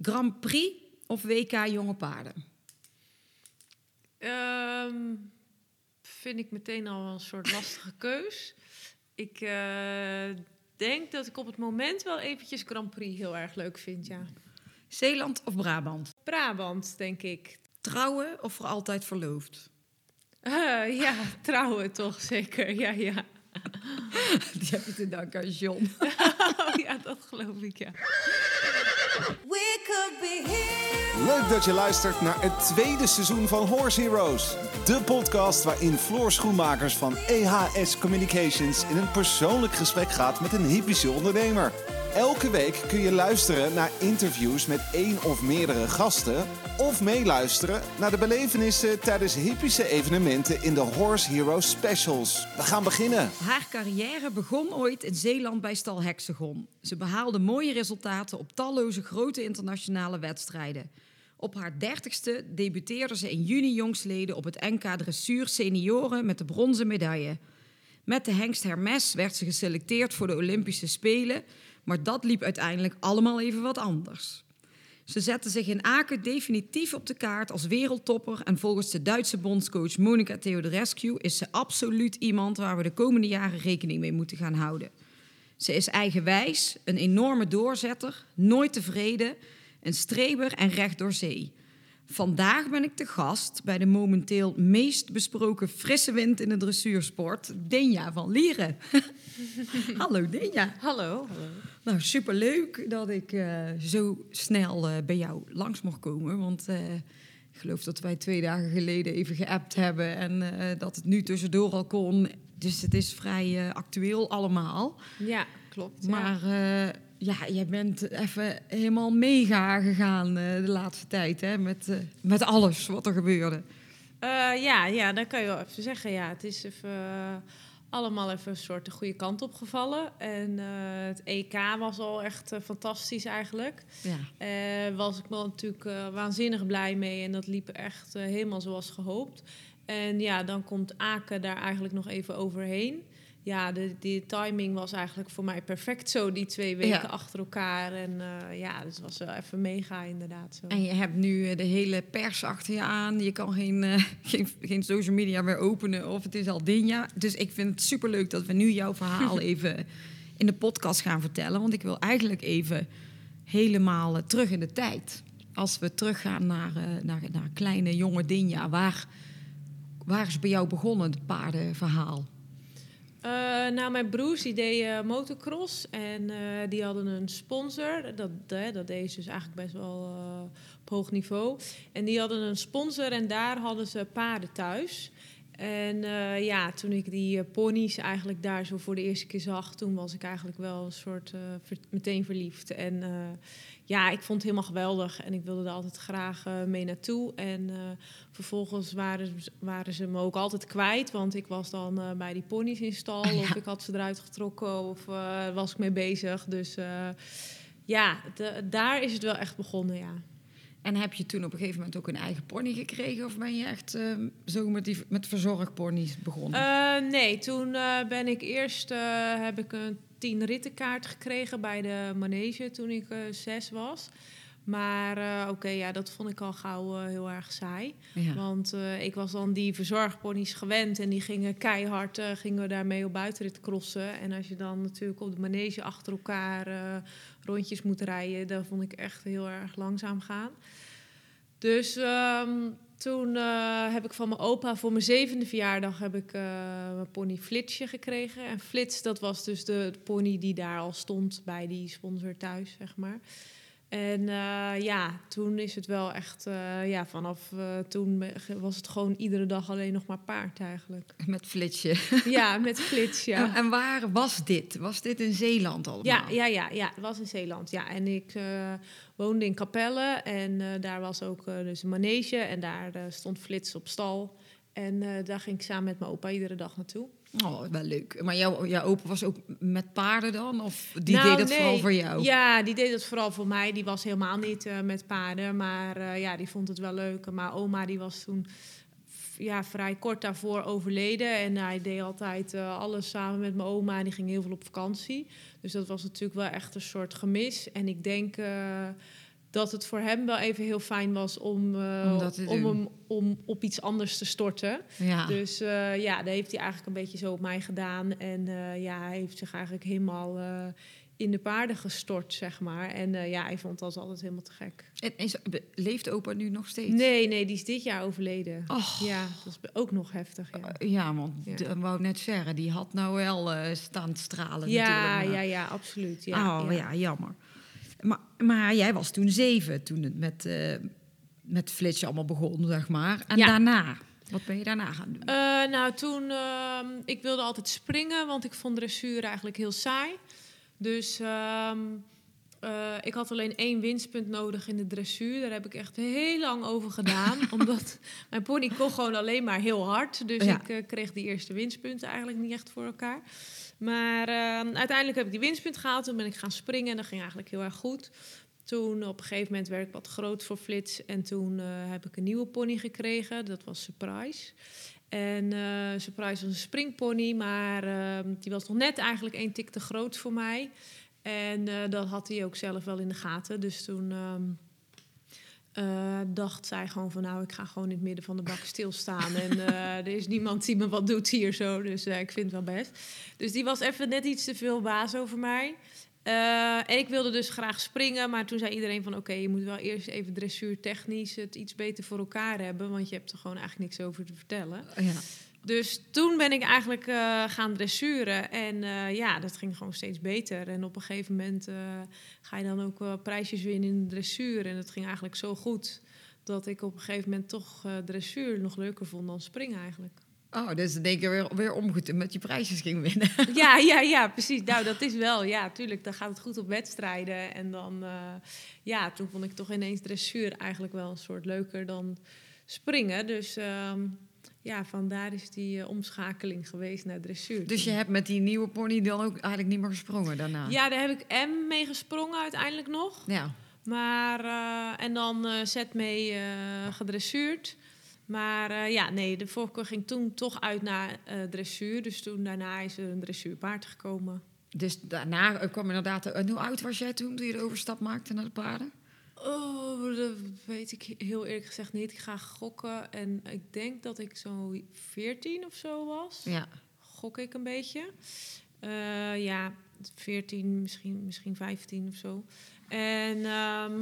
Grand Prix of WK jonge paarden? Ehm, vind ik meteen al een soort lastige keus. Ik eh, denk dat ik op het moment wel eventjes Grand Prix heel erg leuk vind, ja. Zeeland of Brabant? Brabant, denk ik. Trouwen of voor altijd verloofd? Eh, ja, trouwen toch zeker, ja, ja. Die heb je te danken aan John. Oh, ja, dat geloof ik, ja. We. Leuk dat je luistert naar het tweede seizoen van Horse Heroes. De podcast waarin Floor Schoenmakers van EHS Communications in een persoonlijk gesprek gaat met een hypische ondernemer. Elke week kun je luisteren naar interviews met één of meerdere gasten. Of meeluisteren naar de belevenissen tijdens hypische evenementen in de Horse Heroes Specials. We gaan beginnen. Haar carrière begon ooit in Zeeland bij Stal Hexagon. Ze behaalde mooie resultaten op talloze grote internationale wedstrijden. Op haar dertigste debuteerde ze in juni jongstleden op het NK Dressuur Senioren met de bronzen medaille. Met de hengst Hermes werd ze geselecteerd voor de Olympische Spelen, maar dat liep uiteindelijk allemaal even wat anders. Ze zette zich in Aken definitief op de kaart als wereldtopper en volgens de Duitse bondscoach Monica Theodorescu is ze absoluut iemand waar we de komende jaren rekening mee moeten gaan houden. Ze is eigenwijs, een enorme doorzetter, nooit tevreden, een streber en recht door zee. Vandaag ben ik te gast bij de momenteel meest besproken frisse wind in de dressuursport, Denja van Lieren. Hallo Denja. Hallo, hallo. Nou, superleuk dat ik eh, zo snel eh, bij jou langs mocht komen. Want eh, ik geloof dat wij twee dagen geleden even geappt hebben en dat het nu tussendoor al kon. Dus het is vrij actueel allemaal. Ja, klopt. Maar ja, jij bent even helemaal mega gegaan eh, de laatste tijd hè, met, eh, met alles wat er gebeurde. Eh, ja, ja, dat kan je wel even zeggen. Ja, het is even allemaal even een soort de goede kant opgevallen. En eh, het EK was al echt fantastisch eigenlijk. Ja. Was ik wel natuurlijk waanzinnig blij mee. En dat liep echt helemaal zoals gehoopt. En ja, dan komt Aken daar eigenlijk nog even overheen. Ja, de, de timing was eigenlijk voor mij perfect zo, die twee weken Ja. achter elkaar. En eh, ja, dus het was wel even mega inderdaad zo. En je hebt nu eh, de hele pers achter je aan. Je kan geen, eh, geen, geen social media meer openen of het is al Dinja. Dus ik vind het superleuk dat we nu jouw verhaal even in de podcast gaan vertellen. Want ik wil eigenlijk even helemaal terug in de tijd. Als we teruggaan naar, naar, naar kleine jonge Dinja. Waar, waar is bij jou begonnen, het paardenverhaal? Eh, nou, mijn broers die deden motocross en eh, die hadden een sponsor. Dat, eh, dat deed ze dus eigenlijk best wel eh, op hoog niveau. En die hadden een sponsor en daar hadden ze paarden thuis. En eh, ja, toen ik die eh, ponies eigenlijk daar zo voor de eerste keer zag, toen was ik eigenlijk wel een soort eh, ver- meteen verliefd. En ja, ik vond het helemaal geweldig en ik wilde er altijd graag mee naartoe. En vervolgens waren, ze- waren ze me ook altijd kwijt, want ik was dan bij die ponies in stal ja. of ik had ze eruit getrokken of was ik mee bezig. Dus ja, de- daar is het wel echt begonnen, ja. En heb je toen op een gegeven moment ook een eigen pony gekregen? Of ben je echt eh, zo met, die, met verzorgponies begonnen? Eh, nee, toen eh, ben ik eerst eh, heb ik een tien rittenkaart gekregen bij de manege toen ik zes was. Maar eh, oké, ja, dat vond ik al gauw eh, heel erg saai. ja. Want eh, ik was dan die verzorgponies gewend en die gingen keihard, gingen we daarmee op buitenrit crossen. En als je dan natuurlijk op de manege achter elkaar rondjes moet rijden, dan vond ik echt heel erg langzaam gaan. Dus ehm, toen heb ik van mijn opa voor mijn zevende verjaardag heb ik mijn pony Flitsje gekregen. En Flits, dat was dus de, de pony die daar al stond bij die sponsor thuis, zeg maar. En eh, ja, toen is het wel echt, eh, ja, vanaf eh, toen was het gewoon iedere dag alleen nog maar paard eigenlijk. Met flitsje. Ja, met Flits, ja. En, en waar was dit? Was dit in Zeeland allemaal? Ja, ja, ja, ja, het was in Zeeland. Ja, en ik woonde in Capelle en daar was ook dus een manege en daar stond Flits op stal. En daar ging ik samen met mijn opa iedere dag naartoe. Oh, wel leuk. Maar jouw, jouw opa was ook met paarden dan? Of die Nou, deed nee. vooral voor jou? Ja, die deed het vooral voor mij. Die was helemaal niet eh, met paarden, maar eh, ja, die vond het wel leuk. Maar oma die was toen ja, vrij kort daarvoor overleden. En hij deed altijd eh, alles samen met mijn oma. En die ging heel veel op vakantie. Dus dat was natuurlijk wel echt een soort gemis. En ik denk... dat het voor hem wel even heel fijn was om, eh, Om hem om op iets anders te storten. Ja. Dus eh, ja, dat heeft hij eigenlijk een beetje zo op mij gedaan. En eh, ja, hij heeft zich eigenlijk helemaal in de paarden gestort, zeg maar. En ja, hij vond dat altijd helemaal te gek. En leeft opa nu nog steeds? Nee, nee, die is dit jaar overleden. Och. Ja, dat is ook nog heftig, ja. Ja, want Ja. wou net zeggen. Die had nou wel staan stralen Ja, natuurlijk. ja, ja, absoluut. Ja, oh, ja. jammer. Maar, maar jij was toen zeven toen het met, eh met flitsen allemaal begon, zeg maar. En Ja. daarna? Wat ben je daarna gaan doen? Eh, nou, toen... ehm, ik wilde altijd springen, want ik vond dressuur eigenlijk heel saai. Dus ehm, eh, ik had alleen één winstpunt nodig in de dressuur. Daar heb ik echt heel lang over gedaan. omdat mijn pony kon gewoon alleen maar heel hard. Dus Ja. ik kreeg die eerste winstpunten eigenlijk niet echt voor elkaar. Maar ehm, uiteindelijk heb ik die winstpunt gehaald. Toen ben ik gaan springen en dat ging eigenlijk heel erg goed. Toen op een gegeven moment werd ik wat groot voor Flits. En toen eh, heb ik een nieuwe pony gekregen. Dat was Surprise. En eh, Surprise was een springpony, maar ehm, die was nog net eigenlijk één tik te groot voor mij. En eh, dat had hij ook zelf wel in de gaten. Dus toen eh, dacht zij gewoon van... nou, ik ga gewoon in het midden van de bak stilstaan. en eh, er is niemand die me wat doet hier zo. Dus eh, ik vind het wel best. Dus die was even net iets te veel baas over mij. En ik wilde dus graag springen, maar toen zei iedereen van... oké, je moet wel eerst even dressuurtechnisch het iets beter voor elkaar hebben... want je hebt er gewoon eigenlijk niks over te vertellen. ja. Dus toen ben ik eigenlijk eh, gaan dressuren. En eh, ja, dat ging gewoon steeds beter. En op een gegeven moment eh, ga je dan ook prijsjes winnen in de dressuur. En dat ging eigenlijk zo goed... dat ik op een gegeven moment toch dressuur nog leuker vond dan springen eigenlijk. Oh, dus in één keer weer, weer omgekeerd met je prijsjes ging winnen. Ja, ja, ja, precies. Nou, dat is wel, ja, tuurlijk. Dan gaat het goed op wedstrijden. En dan, ja, toen vond ik toch ineens dressuur eigenlijk wel een soort leuker dan springen. Dus ehm, ja, vandaar is die eh, omschakeling geweest naar dressuur. Dus je hebt met die nieuwe pony dan ook eigenlijk niet meer gesprongen daarna? Ja, daar heb ik M mee gesprongen uiteindelijk nog. Ja. Maar, eh, en dan eh zet mee gedressuurd. Maar ja, nee, de voorkeur ging toen toch uit naar dressuur. Dus toen daarna is er een dressuurpaard gekomen. Dus daarna kwam inderdaad... En hoe oud was jij toen, toen je de overstap maakte naar de paarden? Oh, dat weet ik heel eerlijk gezegd niet. Ik ga gokken en ik denk dat ik zo 14 of zo was. Ja. Gok ik een beetje. Eh, ja, 14, misschien, misschien 15 of zo. En, ehm,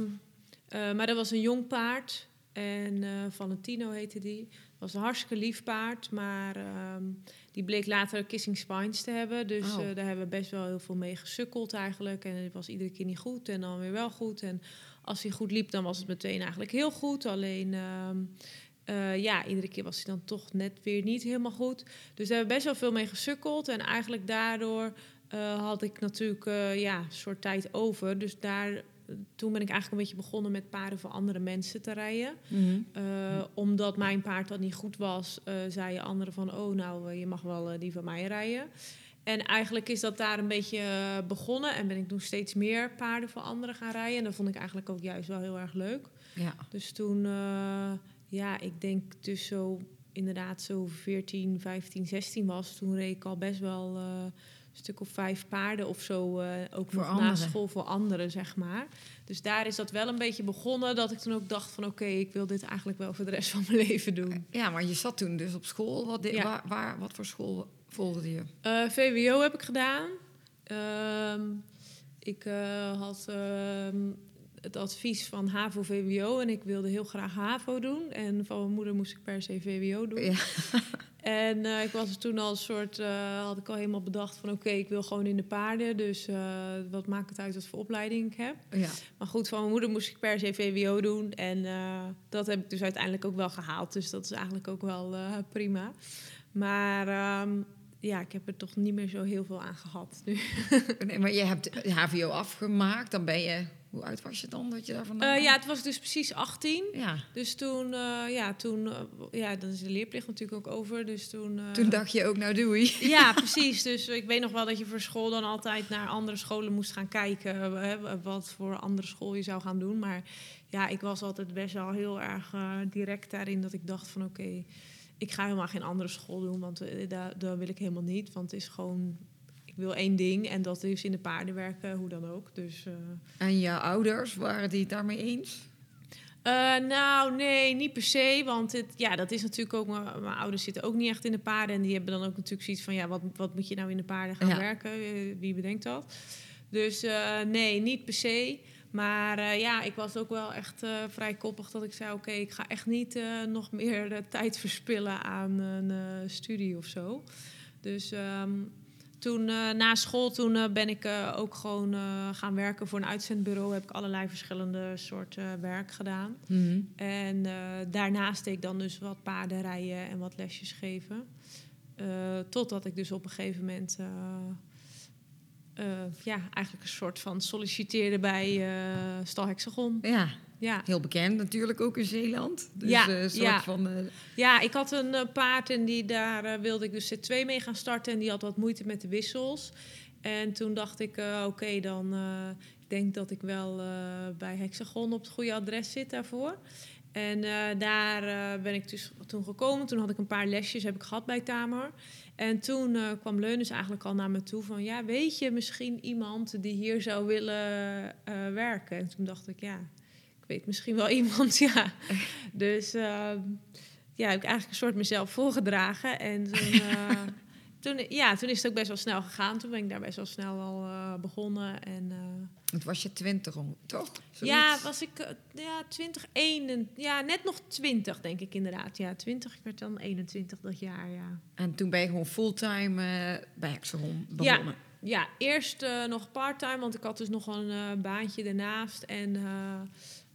eh, maar dat was een jong paard. En eh, Valentino heette die. was een hartstikke lief paard. Maar ehm, die bleek later kissing spines te hebben. Dus Oh. daar hebben we best wel heel veel mee gesukkeld eigenlijk. En het was iedere keer niet goed en dan weer wel goed. En als hij goed liep, dan was het meteen eigenlijk heel goed. Alleen... ehm, eh, ja, iedere keer was hij dan toch net weer niet helemaal goed. Dus daar hebben we best wel veel mee gesukkeld. En eigenlijk daardoor eh, had ik natuurlijk eh, ja, een soort tijd over. Dus daar, toen ben ik eigenlijk een beetje begonnen met paarden voor andere mensen te rijden. Eh, omdat mijn paard dan niet goed was, zeiden anderen van... oh, nou, je mag wel die van mij rijden. En eigenlijk is dat daar een beetje eh, begonnen. En ben ik toen steeds meer paarden voor anderen gaan rijden. En dat vond ik eigenlijk ook juist wel heel erg leuk. Ja. Dus toen, eh, ja, ik denk dus zo inderdaad zo 14, 15, 16 was. Toen reed ik al best wel eh, een stuk of vijf paarden of zo. ook Voor nog na school voor anderen, zeg maar. Dus daar is dat wel een beetje begonnen. Dat ik toen ook dacht van oké, ik wil dit eigenlijk wel voor de rest van mijn leven doen. ja, maar je zat toen dus op school. Wat, di- Ja. waar, waar, wat voor school volgde je? Eh, VWO heb ik gedaan. Ehm, ik eh, had ehm, het advies van HAVO-VWO en ik wilde heel graag HAVO doen. En van mijn moeder moest ik per se VWO doen. Ja. En eh, ik was toen al een soort, had ik al helemaal bedacht van oké, ik wil gewoon in de paarden. Dus wat maakt het uit wat voor opleiding ik heb. Ja. Maar goed, van mijn moeder moest ik per se VWO doen. En dat heb ik dus uiteindelijk ook wel gehaald. Dus dat is eigenlijk ook wel prima. Maar ehm, ja, ik heb er toch niet meer zo heel veel aan gehad nu. Nee, maar je hebt HVO afgemaakt. Dan ben je... Hoe oud was je dan dat je daar vandaan Eh, ja, het was dus precies 18. ja. Dus toen, eh, ja, toen, eh, ja, dan is de leerplicht natuurlijk ook over. Dus toen... Toen dacht je ook, nou doei. Ja, precies. Dus ik weet nog wel dat je voor school dan altijd naar andere scholen moest gaan kijken. hè, wat voor andere school je zou gaan doen. Maar ja, ik was altijd best wel heel erg direct daarin dat ik dacht van oké, ik ga helemaal geen andere school doen. Want eh, daar, dat wil ik helemaal niet. Want het is gewoon, ik wil één ding en dat is in de paarden werken, hoe dan ook. Dus, eh, En jouw ouders, waren die het daarmee eens? eh, nou, nee, niet per se. Want het, ja, dat is natuurlijk ook. Mijn, mijn ouders zitten ook niet echt in de paarden. En die hebben dan ook natuurlijk zoiets van: ja, wat, wat moet je nou in de paarden gaan Ja. werken? Wie bedenkt dat? Dus nee, niet per se. Maar eh, ja, ik was ook wel echt eh, vrij koppig dat ik zei: oké, ik ga echt niet eh, nog meer tijd verspillen aan een studie of zo. Dus ehm, toen na school toen, ben ik ook gewoon gaan werken voor een uitzendbureau. Heb ik allerlei verschillende soorten werk gedaan. En eh, daarnaast deed ik dan dus wat paarden rijden en wat lesjes geven. Totdat ik dus op een gegeven moment eh, ja, eigenlijk een soort van solliciteerde bij eh Stal Hexagon. Ja, Ja. heel bekend natuurlijk ook in Zeeland. Dus Ja, eh, soort ja. van... ja, ik had een paard en die, daar wilde ik dus C2 mee gaan starten. En die had wat moeite met de wissels. En toen dacht ik, oké, dan eh, ik denk dat ik wel bij Hexagon op het goede adres zit daarvoor. En daar ben ik dus toen gekomen. Toen had ik een paar lesjes heb ik gehad bij Tamer. En toen eh, kwam Leunus eigenlijk al naar me toe van... ja, weet je misschien iemand die hier zou willen eh, werken? En toen dacht ik, ja, ik weet misschien wel iemand, ja. Dus eh, ja, heb ik eigenlijk een soort mezelf voorgedragen. En toen, eh, toen, ja, toen is het ook best wel snel gegaan. Toen ben ik daar best wel snel al begonnen. En, het was je twintig, om- toch? ja, was ik eh, ja, 20, 1, ja, net nog 20 denk ik inderdaad. Ja, 20, ik werd dan 21 dat jaar, ja. En toen ben je gewoon fulltime eh, bij Hexagon begonnen. Ja, eerst eh, nog part-time, want ik had dus nog een baantje daarnaast. En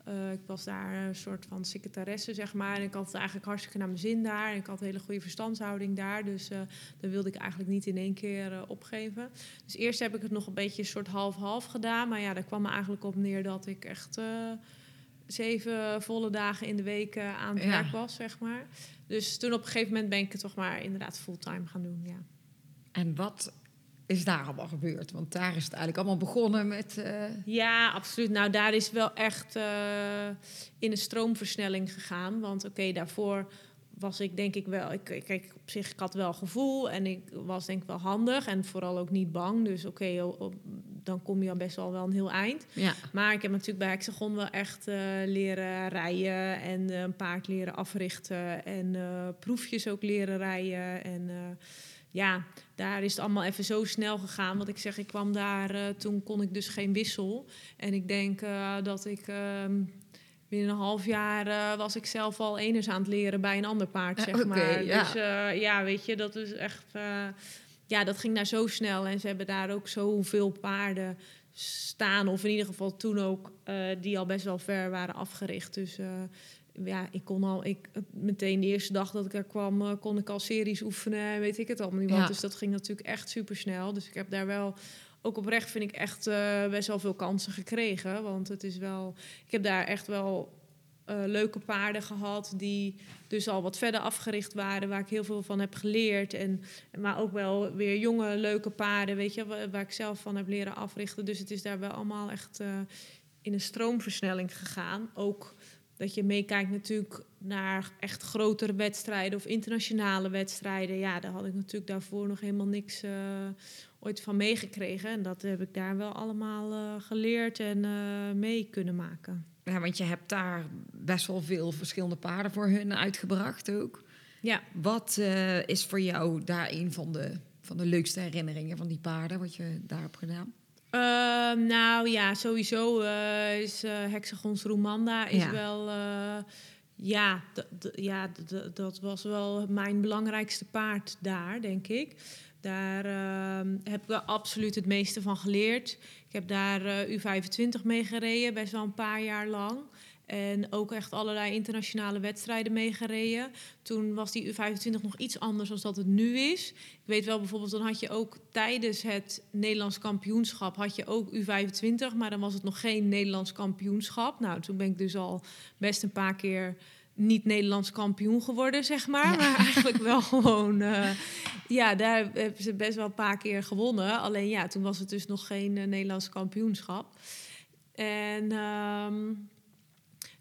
eh, ik was daar een soort van secretaresse, zeg maar. En ik had het eigenlijk hartstikke naar mijn zin daar. En ik had een hele goede verstandshouding daar. Dus eh dat wilde ik eigenlijk niet in één keer eh, opgeven. Dus eerst heb ik het nog een beetje een soort half-half gedaan. Maar ja, daar kwam er eigenlijk op neer dat ik echt... zeven volle dagen in de week aan het Ja. werk was, zeg maar. Dus toen op een gegeven moment ben ik het toch maar inderdaad fulltime gaan doen, ja. En wat is daar allemaal gebeurd? Want daar is het eigenlijk allemaal begonnen met... eh, Ja, absoluut. Nou, daar is wel echt eh, in een stroomversnelling gegaan. Want oké, daarvoor was ik denk ik wel... Ik, kijk, op zich, ik had wel gevoel en ik was denk ik wel handig. En vooral ook niet bang. Dus oké, o- o- dan kom je al best wel wel een heel eind. ja. Maar ik heb natuurlijk bij Hexagon wel echt eh, leren rijden en een paard leren africhten en proefjes ook leren rijden. En ja, daar is het allemaal even zo snel gegaan. Want ik zeg, ik kwam daar, eh, toen kon ik dus geen wissel. En ik denk eh, dat ik ehm, binnen een half jaar eh, was ik zelf al eners aan het leren bij een ander paard, zeg maar. ja. Dus ja, weet je, dat is echt... ja, dat ging daar zo snel. En ze hebben daar ook zoveel paarden staan. Of in ieder geval toen ook, die al best wel ver waren afgericht. Dus ja, ik kon al, ik, meteen de eerste dag dat ik er kwam, eh, kon ik al series oefenen. en Weet ik het allemaal niet. wat. Ja. Dus dat ging natuurlijk echt super snel. Dus ik heb daar wel, ook oprecht vind ik echt eh, best wel veel kansen gekregen. Want het is wel, ik heb daar echt wel eh, leuke paarden gehad die dus al wat verder afgericht waren, waar ik heel veel van heb geleerd. En, maar ook wel weer jonge, leuke paarden, weet je, waar, waar ik zelf van heb leren africhten. Dus het is daar wel allemaal echt in een stroomversnelling gegaan. Ook dat je meekijkt natuurlijk naar echt grotere wedstrijden of internationale wedstrijden. Ja, daar had ik natuurlijk daarvoor nog helemaal niks eh, ooit van meegekregen. En dat heb ik daar wel allemaal eh, geleerd en eh, mee kunnen maken. ja, want je hebt daar best wel veel verschillende paarden voor hun uitgebracht ook. Ja. Wat is voor jou daar een van de, van de leukste herinneringen van die paarden, wat je daar hebt gedaan? Ehm, nou ja, sowieso eh, is eh Hexagons Romanda is Ja. wel... eh, ja, ja dat was wel mijn belangrijkste paard daar, denk ik. Daar ehm, heb ik absoluut het meeste van geleerd. Ik heb daar eh, U25 mee gereden, best wel een paar jaar lang. En ook echt allerlei internationale wedstrijden meegereden. Toen was die U25 nog iets anders dan dat het nu is. Ik weet wel bijvoorbeeld, dan had je ook tijdens het Nederlands kampioenschap... had je ook U25, maar dan was het nog geen Nederlands kampioenschap. Nou, toen ben ik dus al best een paar keer niet Nederlands kampioen geworden, zeg maar. Ja. Maar eigenlijk wel gewoon... eh, ja, daar hebben ze best wel een paar keer gewonnen. Alleen ja, toen was het dus nog geen eh, Nederlands kampioenschap. En... ehm,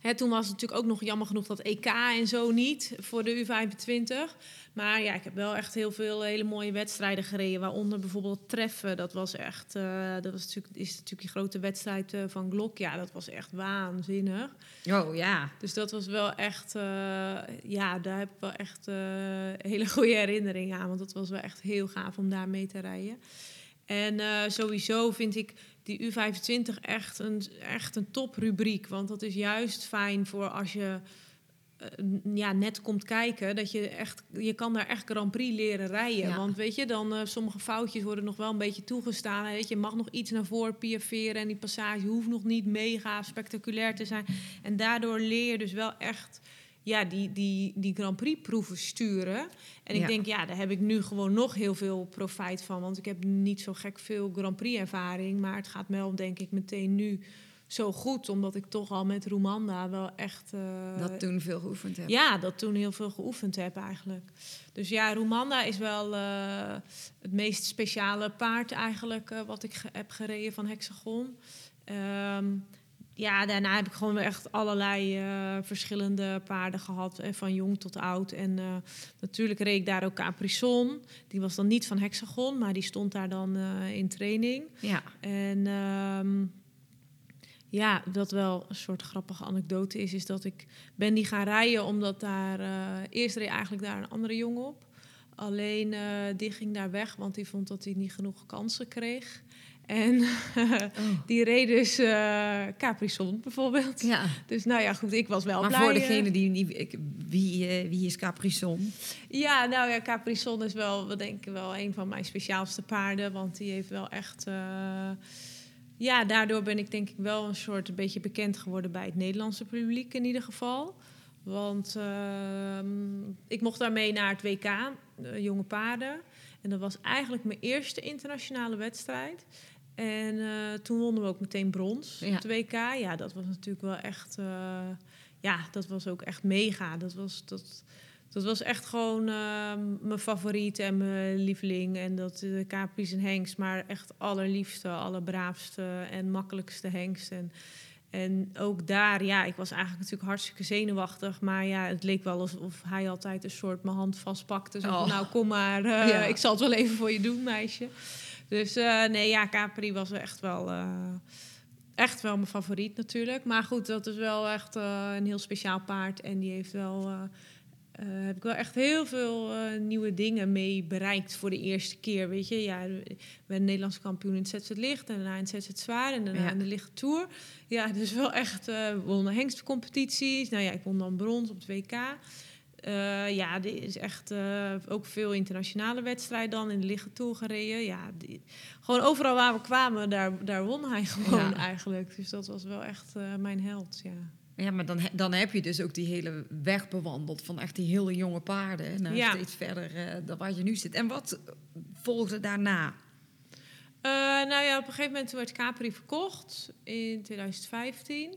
Hè, toen was het natuurlijk ook nog jammer genoeg dat EK en zo niet voor de U25. Maar ja, ik heb wel echt heel veel hele mooie wedstrijden gereden. Waaronder bijvoorbeeld Treffen. Dat was echt, eh, dat was natuurlijk, is natuurlijk die grote wedstrijd eh, van Glok. Ja, dat was echt waanzinnig. Oh ja. Dus dat was wel echt, eh, ja, daar heb ik wel echt hele goede herinneringen aan. Want dat was wel echt heel gaaf om daar mee te rijden. En sowieso vind ik die U25 echt een, echt een toprubriek. Want dat is juist fijn voor als je eh, ja, net komt kijken. Dat je echt, je kan daar echt Grand Prix leren rijden. Ja. Want weet je, dan eh, sommige foutjes worden nog wel een beetje toegestaan. Weet je, je mag nog iets naar voren piaferen. En die passage hoeft nog niet mega spectaculair te zijn. En daardoor leer je dus wel echt ja, die, die, die Grand Prix proeven sturen. En ik Ja. denk, ja, daar heb ik nu gewoon nog heel veel profijt van. Want ik heb niet zo gek veel Grand Prix ervaring. Maar het gaat wel, denk ik, meteen nu zo goed. Omdat ik toch al met Roemanda wel echt... eh, Dat toen veel geoefend heb. ja, dat toen heel veel geoefend heb eigenlijk. Dus ja, Roemanda is wel eh, het meest speciale paard eigenlijk... eh, wat ik ge- heb gereden van Hexagon. Ehm, ja, daarna heb ik gewoon echt allerlei eh, verschillende paarden gehad. eh, van jong tot oud. En eh, natuurlijk reed ik daar ook Caprison. Die was dan niet van Hexagon, maar die stond daar dan in training. Ja. En ehm, ja, wat wel een soort grappige anekdote is, is dat ik ben die gaan rijden omdat daar eerst reed eigenlijk daar een andere jongen op. Alleen die ging daar weg, want die vond dat hij niet genoeg kansen kreeg. En die reed dus Caprison bijvoorbeeld. ja. Dus nou ja, goed, ik was wel Maar blij. voor eh. degene die niet... ik- Wie, eh, wie is Caprison? Ja, nou ja, Caprison is wel, wat denk ik, wel een van mijn speciaalste paarden. Want die heeft wel echt... ja, daardoor ben ik denk ik wel een soort een beetje bekend geworden bij het Nederlandse publiek in ieder geval. Want ehm, ik mocht daarmee naar het WK, jonge paarden. En dat was eigenlijk mijn eerste internationale wedstrijd. En eh, toen wonnen we ook meteen brons Ja. op het WK. Ja, dat was natuurlijk wel echt... eh, ja, dat was ook echt mega. Dat was, dat, dat was echt gewoon eh, mijn favoriet en mijn lieveling. En dat de Capri's en Hengst, maar echt allerliefste, allerbraafste en makkelijkste Hengst. En, en ook daar, ja, ik was eigenlijk natuurlijk hartstikke zenuwachtig. Maar ja, het leek wel alsof hij altijd een soort mijn hand vastpakte. Zo van, Oh. nou kom maar, Ja. ik zal het wel even voor je doen, meisje. Dus eh, nee, ja, Capri was echt wel... eh, Echt wel mijn favoriet natuurlijk. Maar goed, dat is wel echt eh, een heel speciaal paard. En die heeft wel... heb ik wel echt heel veel nieuwe dingen mee bereikt voor de eerste keer. Weet je, ja, ik ben Nederlands kampioen in het ZZ Licht en daarna in het ZZ Zwaar en daarna Ja. in de Lichte Tour. Ja, dus wel echt uh, wonnen hengstcompetities. Nou ja, ik won dan brons op het WK. Eh, ja, dit is echt eh, ook veel internationale wedstrijden dan in de Lichte Tour gereden. Ja, die, gewoon overal waar we kwamen, daar, daar won hij gewoon Ja. eigenlijk. Dus dat was wel echt eh, mijn held, ja. Ja, maar dan, dan heb je dus ook die hele weg bewandeld van echt die hele jonge paarden. Naar Ja. steeds verder dan waar je nu zit. En wat volgde daarna? Nou ja, op een gegeven moment werd Capri verkocht in 2015.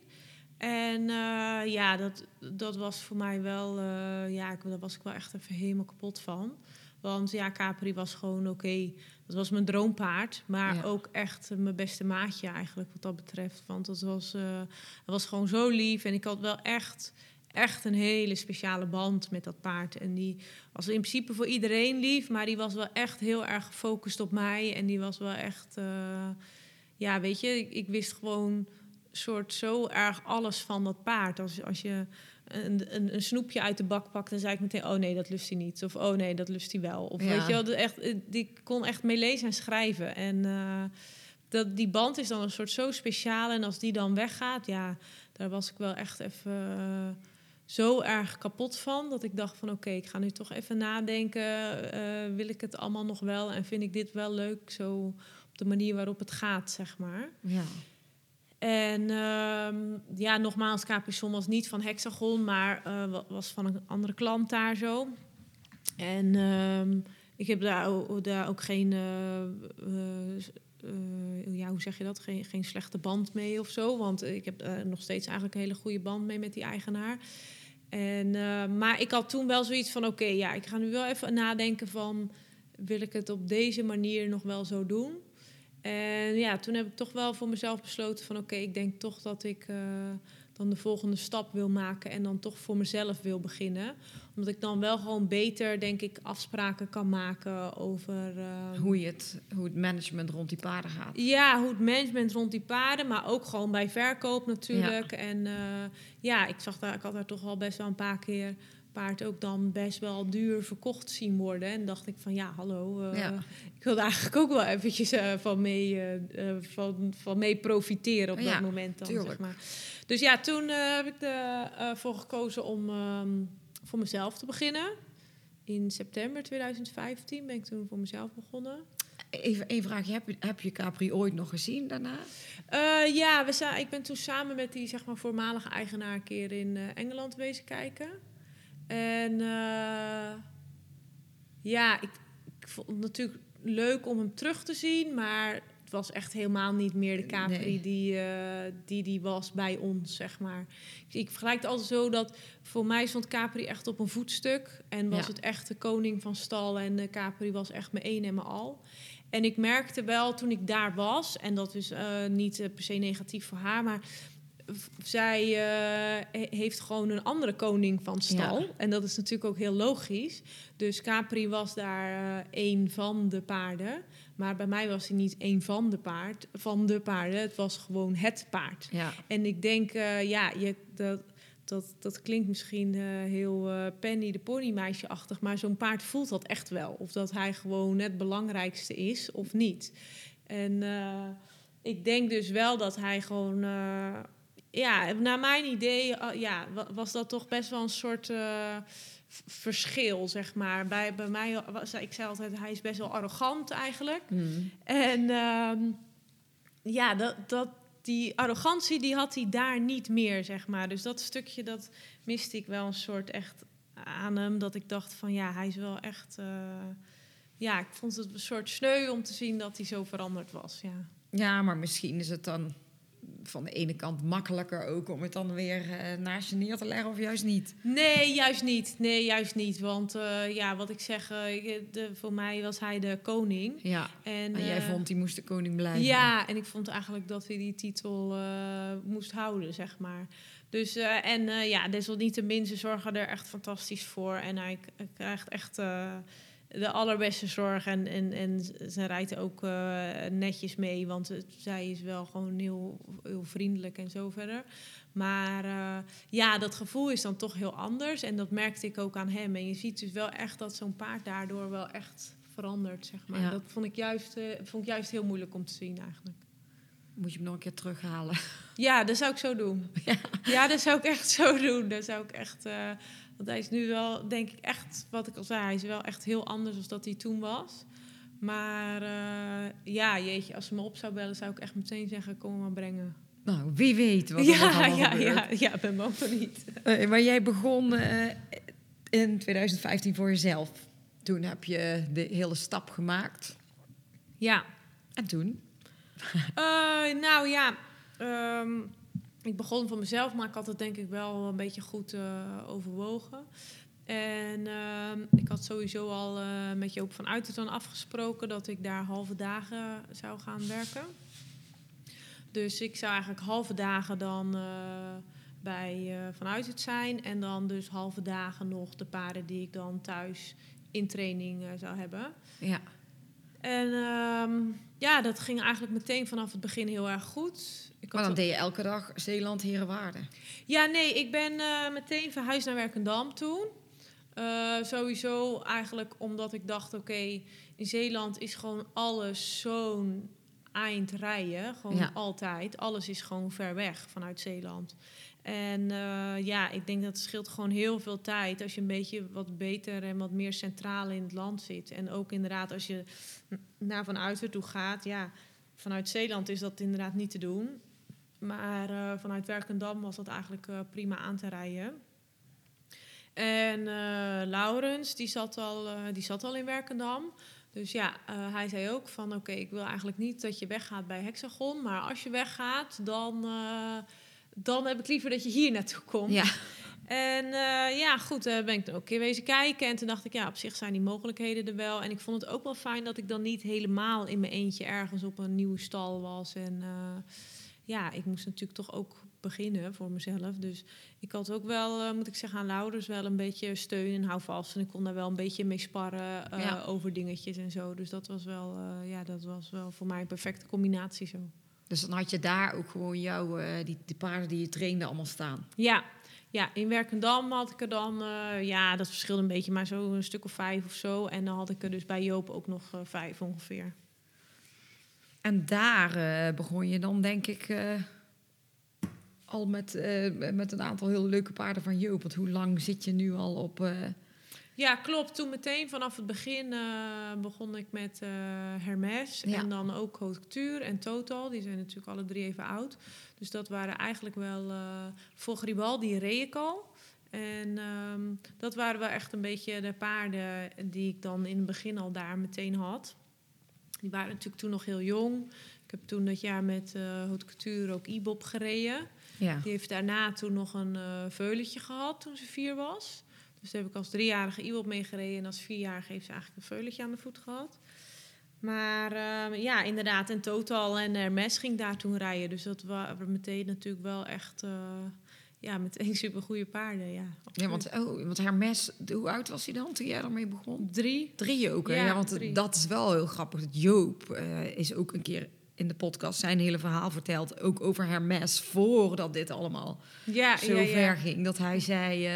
En eh, ja, dat, dat was voor mij wel... eh, ja, ik, daar was ik wel echt even helemaal kapot van. Want ja, Capri was gewoon oké. Dat was mijn droompaard. Maar Ja. ook echt mijn beste maatje eigenlijk wat dat betreft. Want dat was, eh, was gewoon zo lief. En ik had wel echt, echt een hele speciale band met dat paard. En die was in principe voor iedereen lief. Maar die was wel echt heel erg gefocust op mij. En die was wel echt... ja, weet je, ik, ik wist gewoon soort zo erg alles van dat paard. Als, als je een, een, een snoepje uit de bak pakt, dan zei ik meteen: Oh nee, dat lust hij niet. Of oh nee, dat lust hij wel. Of Ja. weet je wel, dat echt, eh, die kon echt mee lezen en schrijven. En eh, dat, die band is dan een soort zo speciaal. En als die dan weggaat, ja, daar was ik wel echt even. eh, zo erg kapot van dat ik dacht van oké, ik ga nu toch even nadenken. wil ik het allemaal nog wel en vind ik dit wel leuk zo op de manier waarop het gaat, zeg maar. Ja. En ehm, ja, nogmaals, Caprison was niet van Hexagon, maar eh, wa- was van een andere klant daar zo. En ehm, ik heb daar, o- daar ook geen, eh, eh, ja, hoe zeg je dat? Geen, slechte band mee of zo. Want ik heb nog steeds eigenlijk een hele goede band mee met die eigenaar. En, maar ik had toen wel zoiets van: oké, ja, ik ga nu wel even nadenken van wil ik het op deze manier nog wel zo doen? En ja, toen heb ik toch wel voor mezelf besloten van oké, ik denk toch dat ik, eh, dan de volgende stap wil maken en dan toch voor mezelf wil beginnen. Omdat ik dan wel gewoon beter, denk ik, afspraken kan maken over ehm, Hoe, je het, hoe het management rond die paarden gaat. ja, hoe het management rond die paarden, maar ook gewoon bij verkoop natuurlijk. En eh, ja, ik zag daar, ik had daar toch al best wel een paar keer paard ook dan best wel duur verkocht zien worden. En dacht ik van ja, hallo, Ja. ik wilde eigenlijk ook wel eventjes eh, van, mee, eh, van, van mee profiteren op Ja, dat moment dan, tuurlijk. zeg maar. Dus ja, toen heb ik ervoor gekozen om ehm, voor mezelf te beginnen. In september 2015 ben ik toen voor mezelf begonnen. Even één vraagje. Heb je, heb je Capri ooit nog gezien daarna? Ja, we za- ik ben toen samen met die zeg maar, voormalige eigenaar een keer in Engeland wezen kijken. En eh, ja, ik, ik vond het natuurlijk leuk om hem terug te zien, maar het was echt helemaal niet meer de Capri Nee. die, eh, die die was bij ons, zeg maar. Ik, ik vergelijk het altijd zo dat voor mij stond Capri echt op een voetstuk en was Ja. het echt de koning van stal en Capri was echt mijn een en mijn al. En ik merkte wel toen ik daar was, en dat is eh, niet eh, per se negatief voor haar, maar zij eh, he- heeft gewoon een andere koning van stal. Ja. En dat is natuurlijk ook heel logisch. Dus Capri was daar eh één van de paarden. Maar bij mij was hij niet één van de, paard, van de paarden. Het was gewoon het paard. Ja. En ik denk, eh, ja, je, dat, dat, dat klinkt misschien eh, heel eh, Penny de ponymeisje-achtig, maar zo'n paard voelt dat echt wel. Of dat hij gewoon het belangrijkste is of niet. En eh, ik denk dus wel dat hij gewoon, eh, ja, naar mijn idee, eh, ja, wa- was dat toch best wel een soort eh, verschil, zeg maar. Bij, bij mij was, ik zei altijd, hij is best wel arrogant eigenlijk. Mm. En ehm, ja, dat, dat, die arrogantie die had hij daar niet meer, zeg maar. Dus dat stukje, dat miste ik wel een soort echt aan hem. Dat ik dacht van, ja, hij is wel echt... eh, ja, ik vond het een soort sneu om te zien dat hij zo veranderd was, ja. Ja, maar misschien is het dan van de ene kant makkelijker ook om het dan weer eh, naast je neer te leggen of juist niet. Nee, juist niet. Nee, juist niet. Want eh, ja, wat ik zeg, eh, de, voor mij was hij de koning. Ja, En, en jij vond die moest de koning blijven. Ja, en ik vond eigenlijk dat hij die titel moest houden, zeg maar. Dus, en ja, desalniettemin, ze zorgen er echt fantastisch voor. En hij krijgt echt de allerbeste zorg. En, en, en ze rijdt ook eh, netjes mee, want het- zij is wel gewoon heel, heel vriendelijk en zo verder. Maar eh, ja, dat gevoel is dan toch heel anders. En dat merkte ik ook aan hem. En je ziet dus wel echt dat zo'n paard daardoor wel echt verandert, zeg maar. Ja. Dat vond ik, juist, eh, vond ik juist heel moeilijk om te zien eigenlijk. Moet je hem nog een keer terughalen. Ja, dat zou ik zo doen. Ja, dat zou ik echt zo doen. Dat zou ik echt... want hij is nu wel, denk ik, echt... Wat ik al zei, hij is wel echt heel anders dan dat hij toen was. Maar eh, ja, jeetje, als ze me op zou bellen... zou ik echt meteen zeggen, kom maar brengen. Nou, wie weet wat er Ja, allemaal ja, gebeurt. ja, ja, ben bang voor niet. Eh, maar jij begon eh, in 2015 voor jezelf. Toen heb je de hele stap gemaakt. Ja. En toen? Nou ja, ehm, ik begon voor mezelf, maar ik had het denk ik wel een beetje goed eh, overwogen. En ehm, ik had sowieso al eh, met Joop van Uiterton afgesproken dat ik daar halve dagen zou gaan werken. Dus ik zou eigenlijk halve dagen dan eh, bij eh Van Uitert zijn. En dan dus halve dagen nog de paarden die ik dan thuis in training zou hebben. Ja. En ehm, ja, dat ging eigenlijk meteen vanaf het begin heel erg goed. Ik Maar dan deed je elke dag Zeeland, Herenwaarde. ja, nee, ik ben eh, meteen verhuisd naar Werkendam toen. Eh, sowieso eigenlijk omdat ik dacht, oké, in Zeeland is gewoon alles zo'n eind rijden. Gewoon Ja. altijd. Alles is gewoon ver weg vanuit Zeeland. En eh, ja, ik denk dat het scheelt gewoon heel veel tijd als je een beetje wat beter en wat meer centraal in het land zit. En ook inderdaad als je naar Van toe gaat, ja, vanuit Zeeland is dat inderdaad niet te doen. Maar eh, vanuit Werkendam was dat eigenlijk eh, prima aan te rijden. En Laurens, die zat, al, die zat al in Werkendam. Dus ja, hij zei ook van... oké, ik wil eigenlijk niet dat je weggaat bij Hexagon... maar als je weggaat, dan, dan heb ik liever dat je hier naartoe komt. Ja. En eh, ja, goed, eh ben ik dan ook een keer wezen kijken. En toen dacht ik, ja, op zich zijn die mogelijkheden er wel. En ik vond het ook wel fijn dat ik dan niet helemaal in mijn eentje ergens op een nieuwe stal was. En eh, ja, ik moest natuurlijk toch ook beginnen voor mezelf. Dus ik had ook wel, moet ik zeggen, aan Laurens wel een beetje steun en houvast. En ik kon daar wel een beetje mee sparren Ja. over dingetjes en zo. Dus dat was wel, ja, dat was wel voor mij een perfecte combinatie zo. Dus dan had je daar ook gewoon jouw, eh, die, die paarden die je trainde allemaal staan. Ja, ja, in Werkendam had ik er dan, eh, ja, dat verschilde een beetje, maar zo een stuk of vijf of zo. En dan had ik er dus bij Joop ook nog eh, vijf ongeveer. En daar begon je dan, denk ik, al met, met een aantal heel leuke paarden van Joop. Want hoe lang zit je nu al op... Ja, klopt. Toen meteen vanaf het begin eh, begon ik met eh, Hermes. Ja. En dan ook Haute Couture en Total. Die zijn natuurlijk alle drie even oud. Dus dat waren eigenlijk wel... eh voor Gribaldi reed ik al. En ehm, dat waren wel echt een beetje de paarden die ik dan in het begin al daar meteen had. Die waren natuurlijk toen nog heel jong. Ik heb toen dat jaar met eh Haute Couture ook Ibop gereden. ja. Die heeft daarna toen nog een veulentje gehad toen ze vier was. Dus daar heb ik als driejarige Iwop meegereden. En als vierjarige heeft ze eigenlijk een veulentje aan de voet gehad. Maar eh, ja, inderdaad, in Total en Hermes ging daar toen rijden. Dus dat waren meteen natuurlijk wel echt... eh, ja, meteen supergoeie paarden, ja. ja, want, oh, want Hermes, hoe oud was hij dan toen jij ermee begon? Drie. Drie ook, hè? Ja, Ja, want drie. dat is wel heel grappig. Joop eh, is ook een keer in de podcast zijn hele verhaal verteld. Ook over Hermes, voordat dit allemaal Ja, zo ja, ja. ver ging. Dat hij zei eh,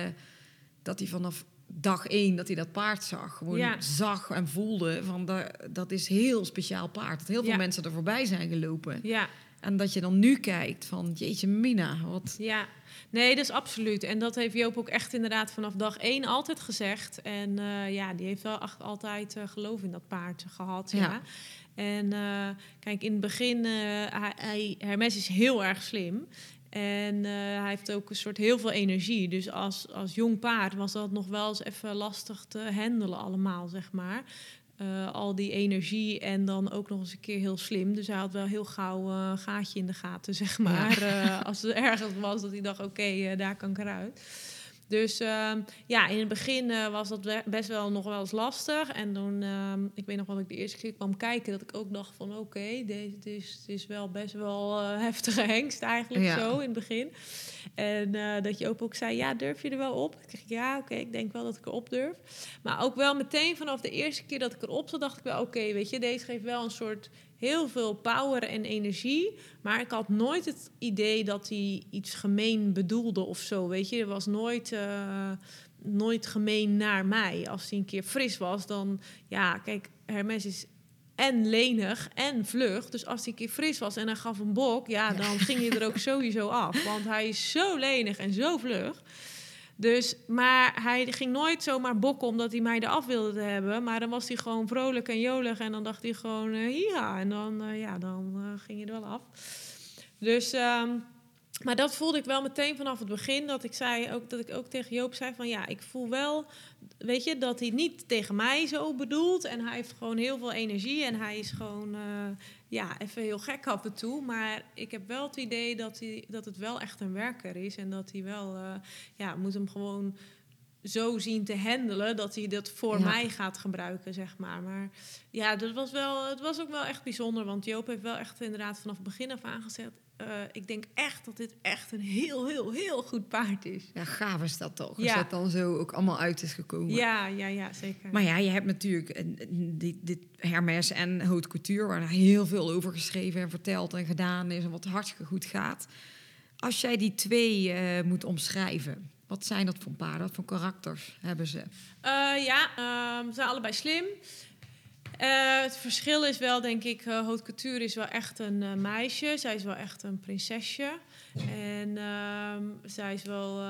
dat hij vanaf dag één dat hij dat paard zag. Gewoon Ja. zag en voelde van da- dat is heel speciaal paard. Dat heel veel Ja. mensen er voorbij zijn gelopen. Ja, En dat je dan nu kijkt van jeetje mina, wat... Ja, nee, dat is absoluut. En dat heeft Joop ook echt inderdaad vanaf dag één altijd gezegd. En eh, ja, die heeft wel echt altijd eh, geloof in dat paard gehad. Ja. Ja. En eh, kijk, in het begin, hij, hij, Hermes is heel erg slim. En eh, hij heeft ook een soort heel veel energie. Dus als, als jong paard was dat nog wel eens even lastig te handelen allemaal, zeg maar. Eh, al die energie en dan ook nog eens een keer heel slim. Dus hij had wel heel gauw eh, een gaatje in de gaten, zeg maar. Eh, als er ergens was dat hij dacht, oké, eh, daar kan ik eruit. Dus ehm, ja, in het begin eh, was dat best wel nog wel eens lastig. En toen, ehm, ik weet nog wat ik de eerste keer kwam kijken, dat ik ook dacht van oké, deze het is, wel best wel eh, heftige hengst eigenlijk Ja. zo in het begin. En eh, dat je ook, ook zei, ja, durf je er wel op? Ik zeg, ja, oké, ik denk wel dat ik erop durf. Maar ook wel meteen vanaf de eerste keer dat ik erop zat, dacht ik wel, oké, weet je, deze geeft wel een soort heel veel power en energie. Maar ik had nooit het idee dat hij iets gemeen bedoelde of zo, weet je. Er was nooit, eh, nooit gemeen naar mij. Als hij een keer fris was, dan, ja, kijk, Hermes is en lenig en vlug. Dus als hij een keer fris was en hij gaf een bok, ja, dan ging je er ook sowieso af. Want hij is zo lenig en zo vlug. Dus, maar hij ging nooit zomaar bokken omdat hij mij eraf wilde hebben. Maar dan was hij gewoon vrolijk en jolig. En dan dacht hij gewoon, eh ja. En dan, eh, ja, dan eh, ging je er wel af. Dus, ehm, maar dat voelde ik wel meteen vanaf het begin. Dat ik, zei, ook, dat ik ook tegen Joop zei van, ja, ik voel wel... Weet je, dat hij niet tegen mij zo bedoelt. En hij heeft gewoon heel veel energie. En hij is gewoon, eh, ja, even heel gek af en toe. Maar ik heb wel het idee dat, hij, dat het wel echt een werker is. En dat hij wel, eh, ja, moet hem gewoon zo zien te handelen dat hij dat voor Ja. mij gaat gebruiken, zeg maar. Maar ja, dat was wel, het was ook wel echt bijzonder, want Joop heeft wel echt inderdaad vanaf het begin af aangezet. eh, ik denk echt dat dit echt een heel, heel, heel goed paard is. Ja, gaaf is dat toch? Als Ja. dat dan zo ook allemaal uit is gekomen. Ja, ja, ja, zeker. Maar ja, je hebt natuurlijk een- dit, dit Hermes en Haute Couture... waar heel veel over geschreven en verteld en gedaan is... en wat hartstikke goed gaat. Als jij die twee eh, moet omschrijven... wat zijn dat voor paarden? Wat voor karakters hebben ze? Eh, ja, ehm, ze zijn allebei slim. Eh, het verschil is wel, denk ik, eh Haute is wel echt een meisje. Zij is wel echt een prinsesje. En ehm, zij is wel...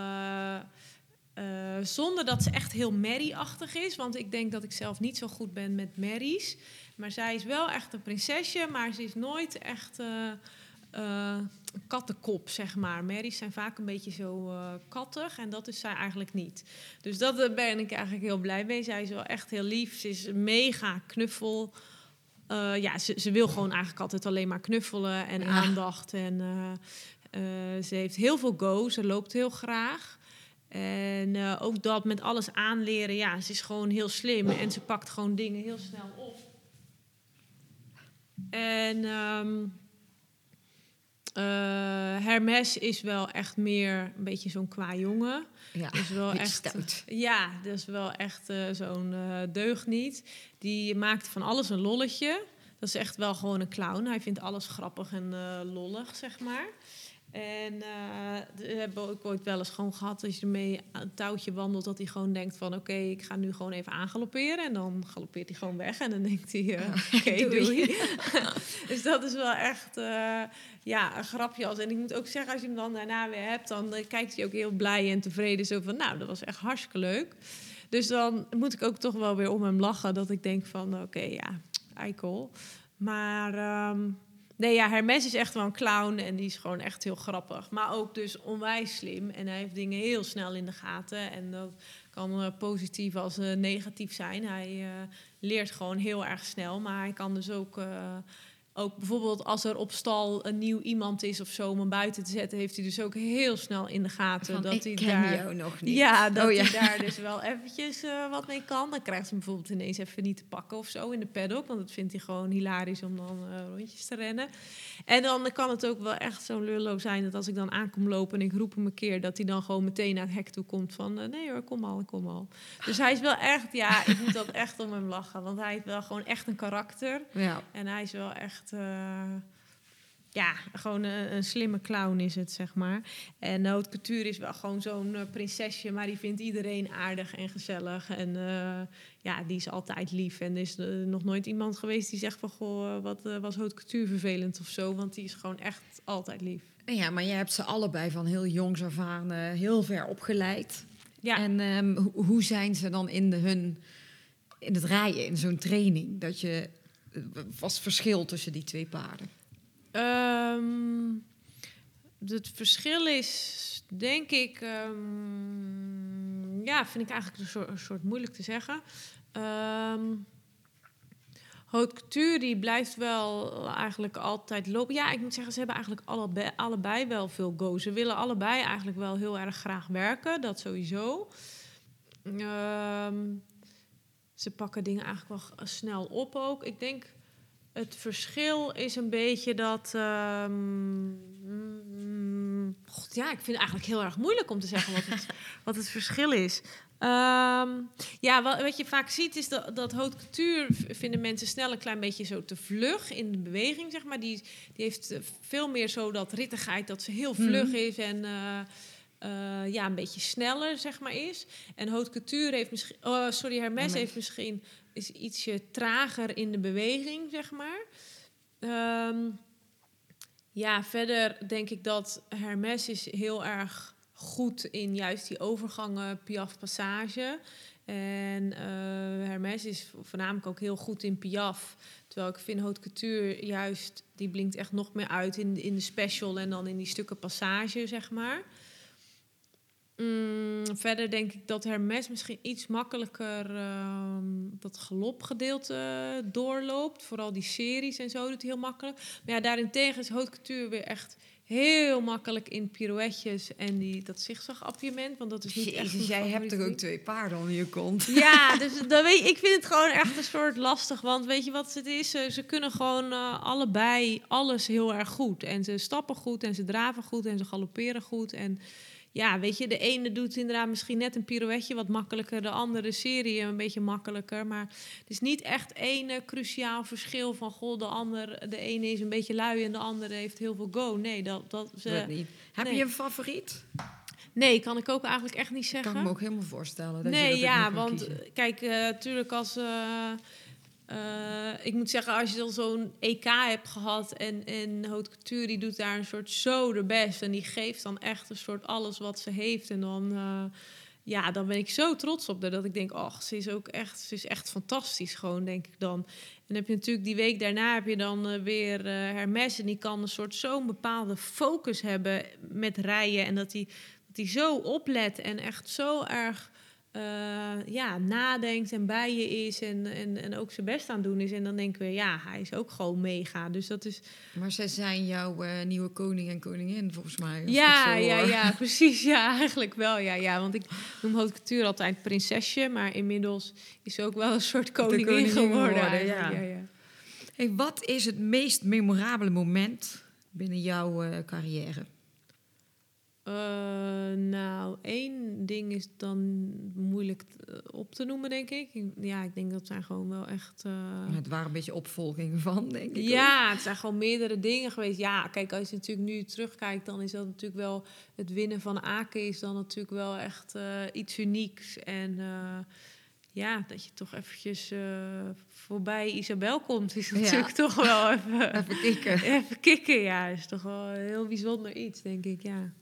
zonder dat ze echt heel Mary-achtig is. Want ik denk dat ik zelf niet zo goed ben met Marys. Maar zij is wel echt een prinsesje. Maar ze is nooit echt eh, kattenkop, zeg maar. Marys zijn vaak een beetje zo eh, kattig. En dat is zij eigenlijk niet. Dus dat eh, ben ik eigenlijk heel blij mee. Zij is wel echt heel lief. Ze is mega knuffel. Ja, ze, ze wil gewoon eigenlijk altijd alleen maar knuffelen en Ja. aandacht. En ze heeft heel veel go. Ze loopt heel graag. En ook dat met alles aanleren. Ja, ze is gewoon heel slim. En ze pakt gewoon dingen heel snel op. En ehm, Eh, Hermes is wel echt meer een beetje zo'n qua jongen. Ja, is wel echt. stout. Ja, dat is wel echt eh, zo'n eh deugniet. Die maakt van alles een lolletje. Dat is echt wel gewoon een clown. Hij vindt alles grappig en lollig, zeg maar. En eh we hebben ook ooit wel eens gewoon gehad als je ermee het touwtje wandelt, dat hij gewoon denkt van oké, ik ga nu gewoon even aangalopperen. En dan galoppeert hij gewoon weg en dan denkt hij eh, oké, doei. doei. dus dat is wel echt eh, ja, een grapje. Als. En ik moet ook zeggen, als je hem dan daarna weer hebt, dan kijkt hij ook heel blij en tevreden. Zo van, nou, dat was echt hartstikke leuk. Dus dan moet ik ook toch wel weer om hem lachen. Dat ik denk van, oké, ja, eikel. Maar ehm, nee, ja, Hermes is echt wel een clown. En die is gewoon echt heel grappig. Maar ook dus onwijs slim. En hij heeft dingen heel snel in de gaten. En dat kan eh, positief als eh, negatief zijn. Hij eh, leert gewoon heel erg snel. Maar hij kan dus ook... ook bijvoorbeeld als er op stal een nieuw iemand is of zo om hem buiten te zetten, heeft hij dus ook heel snel in de gaten Van, dat ik hij ken daar. jou nog niet. Ja, dat Oh, ja. hij daar dus wel eventjes eh, wat mee kan. Dan krijgt ze hem bijvoorbeeld ineens even niet te pakken of zo in de paddock. Want dat vindt hij gewoon hilarisch om dan eh, rondjes te rennen. En dan kan het ook wel echt zo'n lullo zijn dat als ik dan aankom lopen en ik roep hem een keer... dat hij dan gewoon meteen naar het hek toe komt van... eh, nee hoor, kom al, kom al. Dus hij is wel echt, ja, ik moet dat echt om hem lachen. Want hij heeft wel gewoon echt een karakter. Ja. En hij is wel echt... eh, ja, gewoon een, een slimme clown is het, zeg maar. En Haute Couture is wel gewoon zo'n eh, prinsesje... maar die vindt iedereen aardig en gezellig. En eh, ja, die is altijd lief. En er is eh, nog nooit iemand geweest die zegt van... goh, eh, wat eh, was Haute Couture vervelend of zo. Want die is gewoon echt altijd lief. ja, maar je hebt ze allebei van heel jongs af aan eh, heel ver opgeleid. Ja, En ehm, ho- hoe zijn ze dan in, de, hun, in het rijden, in zo'n training? Dat je, eh, was het verschil tussen die twee paarden? Ehm, het verschil is, denk ik, ehm, ja, vind ik eigenlijk een soort, moeilijk te zeggen. Ehm Haute die blijft wel eigenlijk altijd lopen. Ja, ik moet zeggen, ze hebben eigenlijk allebei, allebei wel veel go. Ze willen allebei eigenlijk wel heel erg graag werken, dat sowieso. Ehm, ze pakken dingen eigenlijk wel snel op ook. Ik denk het verschil is een beetje dat. mm, God, ja, ik vind het eigenlijk heel erg moeilijk om te zeggen wat het, wat het verschil is. Ehm, ja, wat, wat je vaak ziet is dat, dat haute couture vinden mensen snel een klein beetje zo te vlug in de beweging, zeg maar. Die, die heeft eh, veel meer zo dat rittigheid, dat ze heel vlug is en eh, eh, ja, een beetje sneller, zeg maar, is. En haute couture heeft misschien, oh, sorry, Hermes Hermes. heeft misschien is ietsje trager in de beweging, zeg maar. Ehm, ja, verder denk ik dat Hermes is heel erg goed in juist die overgangen Piaf Passage. En eh, Hermes is voornamelijk ook heel goed in Piaf. Terwijl ik vind Haute Couture juist, die blinkt echt nog meer uit in, in de special en dan in die stukken passage, zeg maar. Mm, verder denk ik dat Hermes misschien iets makkelijker ehm, dat galopgedeelte doorloopt. Vooral die series en zo doet hij heel makkelijk. Maar ja, daarentegen is Haute Couture weer echt heel makkelijk in pirouetjes en die, dat zigzag-appiëment. Want dat is niet echt Jezus, mijn jij hebt toch favoriete ook twee paarden onder je kont? ja, dus dat weet, ik vind het gewoon echt een soort lastig. Want weet je wat het is? Ze, ze kunnen gewoon eh, allebei alles heel erg goed. En ze stappen goed en ze draven goed en ze galopperen goed. En ja, weet je, de ene doet inderdaad misschien net een pirouetje wat makkelijker. De andere serie een beetje makkelijker. Maar het is niet echt één eh, cruciaal verschil van... goh, de, ander, de ene is een beetje lui en de andere heeft heel veel go. Nee, dat, dat, Dat niet. Heb nee. je een favoriet? nee kan ik ook eigenlijk echt niet zeggen. Kan ik me ook helemaal voorstellen. Dat je Nee, dat ook ja, want kiezen. eh, kijk, natuurlijk als... eh, eh, ik moet zeggen, als je dan zo'n EK hebt gehad en, en Haute Couture die doet daar een soort zo de best. En die geeft dan echt een soort alles wat ze heeft. En dan, eh, ja, dan ben ik zo trots op haar dat ik denk, ach, ze is ook echt, ze is echt fantastisch gewoon, denk ik dan. En heb je natuurlijk die week daarna heb je dan eh, weer Hermes en die kan een soort zo'n bepaalde focus hebben met rijden. En dat hij dat hij zo oplet en echt zo erg eh, ja, nadenkt en bij je is en, en, en ook zijn best aan het doen is. En dan denken we, ja, hij is ook gewoon mega. Dus dat is... Maar zij zijn jouw eh, nieuwe koning en koningin, volgens mij. Ja, zo ja, ja, precies. Ja, eigenlijk wel. Ja, ja. Want ik noem Haute Couture altijd prinsesje. Maar inmiddels is ze ook wel een soort koningin, koningin geworden. geworden, eigenlijk. ja. ja, ja. Hey, wat is het meest memorabele moment binnen jouw eh, carrière? Eh, nou, één ding is dan moeilijk t- op te noemen, denk ik. Ja, ik denk dat zijn gewoon wel echt... eh, Het waren een beetje opvolgingen van, denk ik. ook. Ja, het zijn gewoon meerdere dingen geweest. Ja, kijk, als je natuurlijk nu terugkijkt, dan is dat natuurlijk wel... Het winnen van Aken is dan natuurlijk wel echt eh, iets unieks. En eh, ja, dat je toch eventjes eh, voorbij Isabel komt, is Ja. natuurlijk toch wel even... Even kijken. Even kicken, ja. Is toch wel een heel bijzonder iets, denk ik, ja.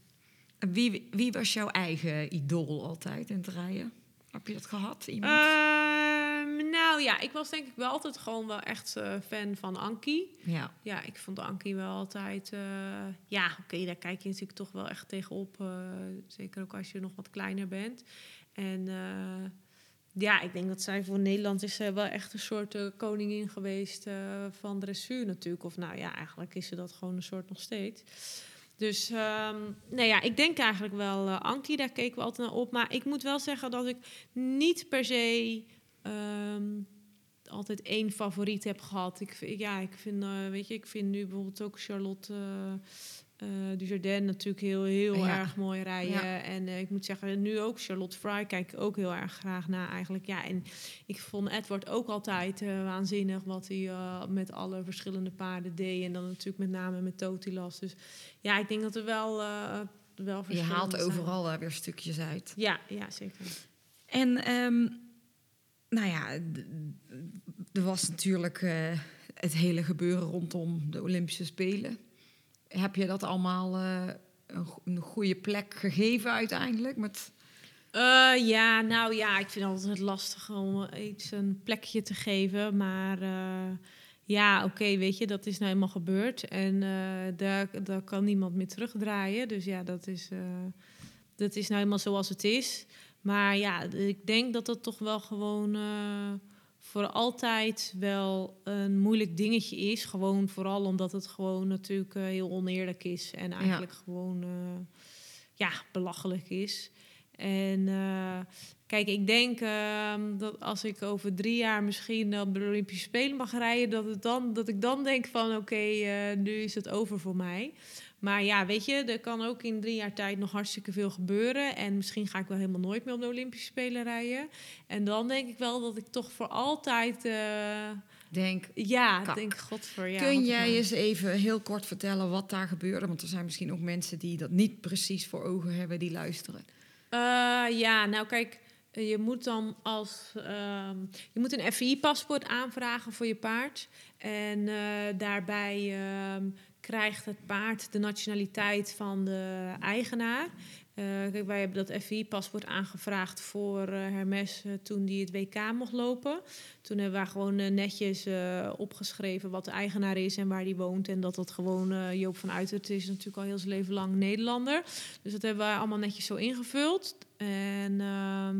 Wie, wie was jouw eigen idool altijd in het rijden? Heb je dat gehad? Iemand? Ehm, nou ja, ik was denk ik wel altijd gewoon wel echt eh, fan van Ankie. ja. Ja, ik vond Ankie wel altijd... eh, ja, oké, daar kijk je natuurlijk toch wel echt tegenop. eh, zeker ook als je nog wat kleiner bent. En ja, ik denk dat zij voor Nederland is wel echt een soort koningin geweest van dressuur natuurlijk. Of nou ja, eigenlijk is ze dat gewoon een soort nog steeds. Dus nou ja, ik denk eigenlijk wel eh, Ankie, daar keken we altijd naar op. Maar ik moet wel zeggen dat ik niet per se ehm, altijd één favoriet heb gehad. Ik, ja, ik vind, eh, weet je, ik vind nu bijvoorbeeld ook Charlotte eh eh, Dujardin natuurlijk heel, heel Ja. erg mooi rijden. Ja. En eh, ik moet zeggen, nu ook Charlotte Fry kijk ik ook heel erg graag naar eigenlijk. Ja, en ik vond Edward ook altijd eh, waanzinnig wat hij met alle verschillende paarden deed. En dan natuurlijk met name met Totilas. Dus ja, ik denk dat er wel, wel Je haalt zijn. overal weer stukjes uit. Ja, ja, zeker. En ehm, nou ja, er was natuurlijk het hele gebeuren rondom de Olympische Spelen. Heb je dat allemaal eh, een, een goede plek gegeven uiteindelijk? Met, Eh, ja, nou ja, ik vind het altijd lastig om iets een plekje te geven. Maar eh, ja, oké, weet je, dat is nou eenmaal gebeurd. En daar, daar kan niemand meer terugdraaien. Dus ja, dat is, dat is nou eenmaal zoals het is. Maar ja, ik denk dat dat toch wel gewoon voor altijd wel een moeilijk dingetje is. Gewoon vooral omdat het gewoon natuurlijk eh, heel oneerlijk is. En eigenlijk gewoon eh, ja, belachelijk is. En eh, kijk, ik denk ehm, dat als ik over drie jaar misschien op de Olympische Spelen mag rijden, dat, het dan, dat ik dan denk van oké, nu is het over voor mij. Maar ja, weet je, er kan ook in drie jaar tijd nog hartstikke veel gebeuren. En misschien ga ik wel helemaal nooit meer op de Olympische Spelen rijden. En dan denk ik wel dat ik toch voor altijd, eh, denk, ja, Kak. denk god voor ja. kun jij eens even heel kort vertellen wat daar gebeurde? Want er zijn misschien ook mensen die dat niet precies voor ogen hebben, die luisteren. Eh, ja, nou kijk, je moet dan als ehm, je moet een FI-paspoort aanvragen voor je paard. En eh, daarbij ehm, krijgt het paard de nationaliteit van de eigenaar. Eh, kijk, wij hebben dat FI-paspoort aangevraagd voor eh, Hermes eh, toen die het WK mocht lopen. Toen hebben we gewoon netjes opgeschreven wat de eigenaar is en waar die woont. En dat dat gewoon Joop van Uitert is natuurlijk al heel zijn leven lang Nederlander. Dus dat hebben wij allemaal netjes zo ingevuld. En ehm,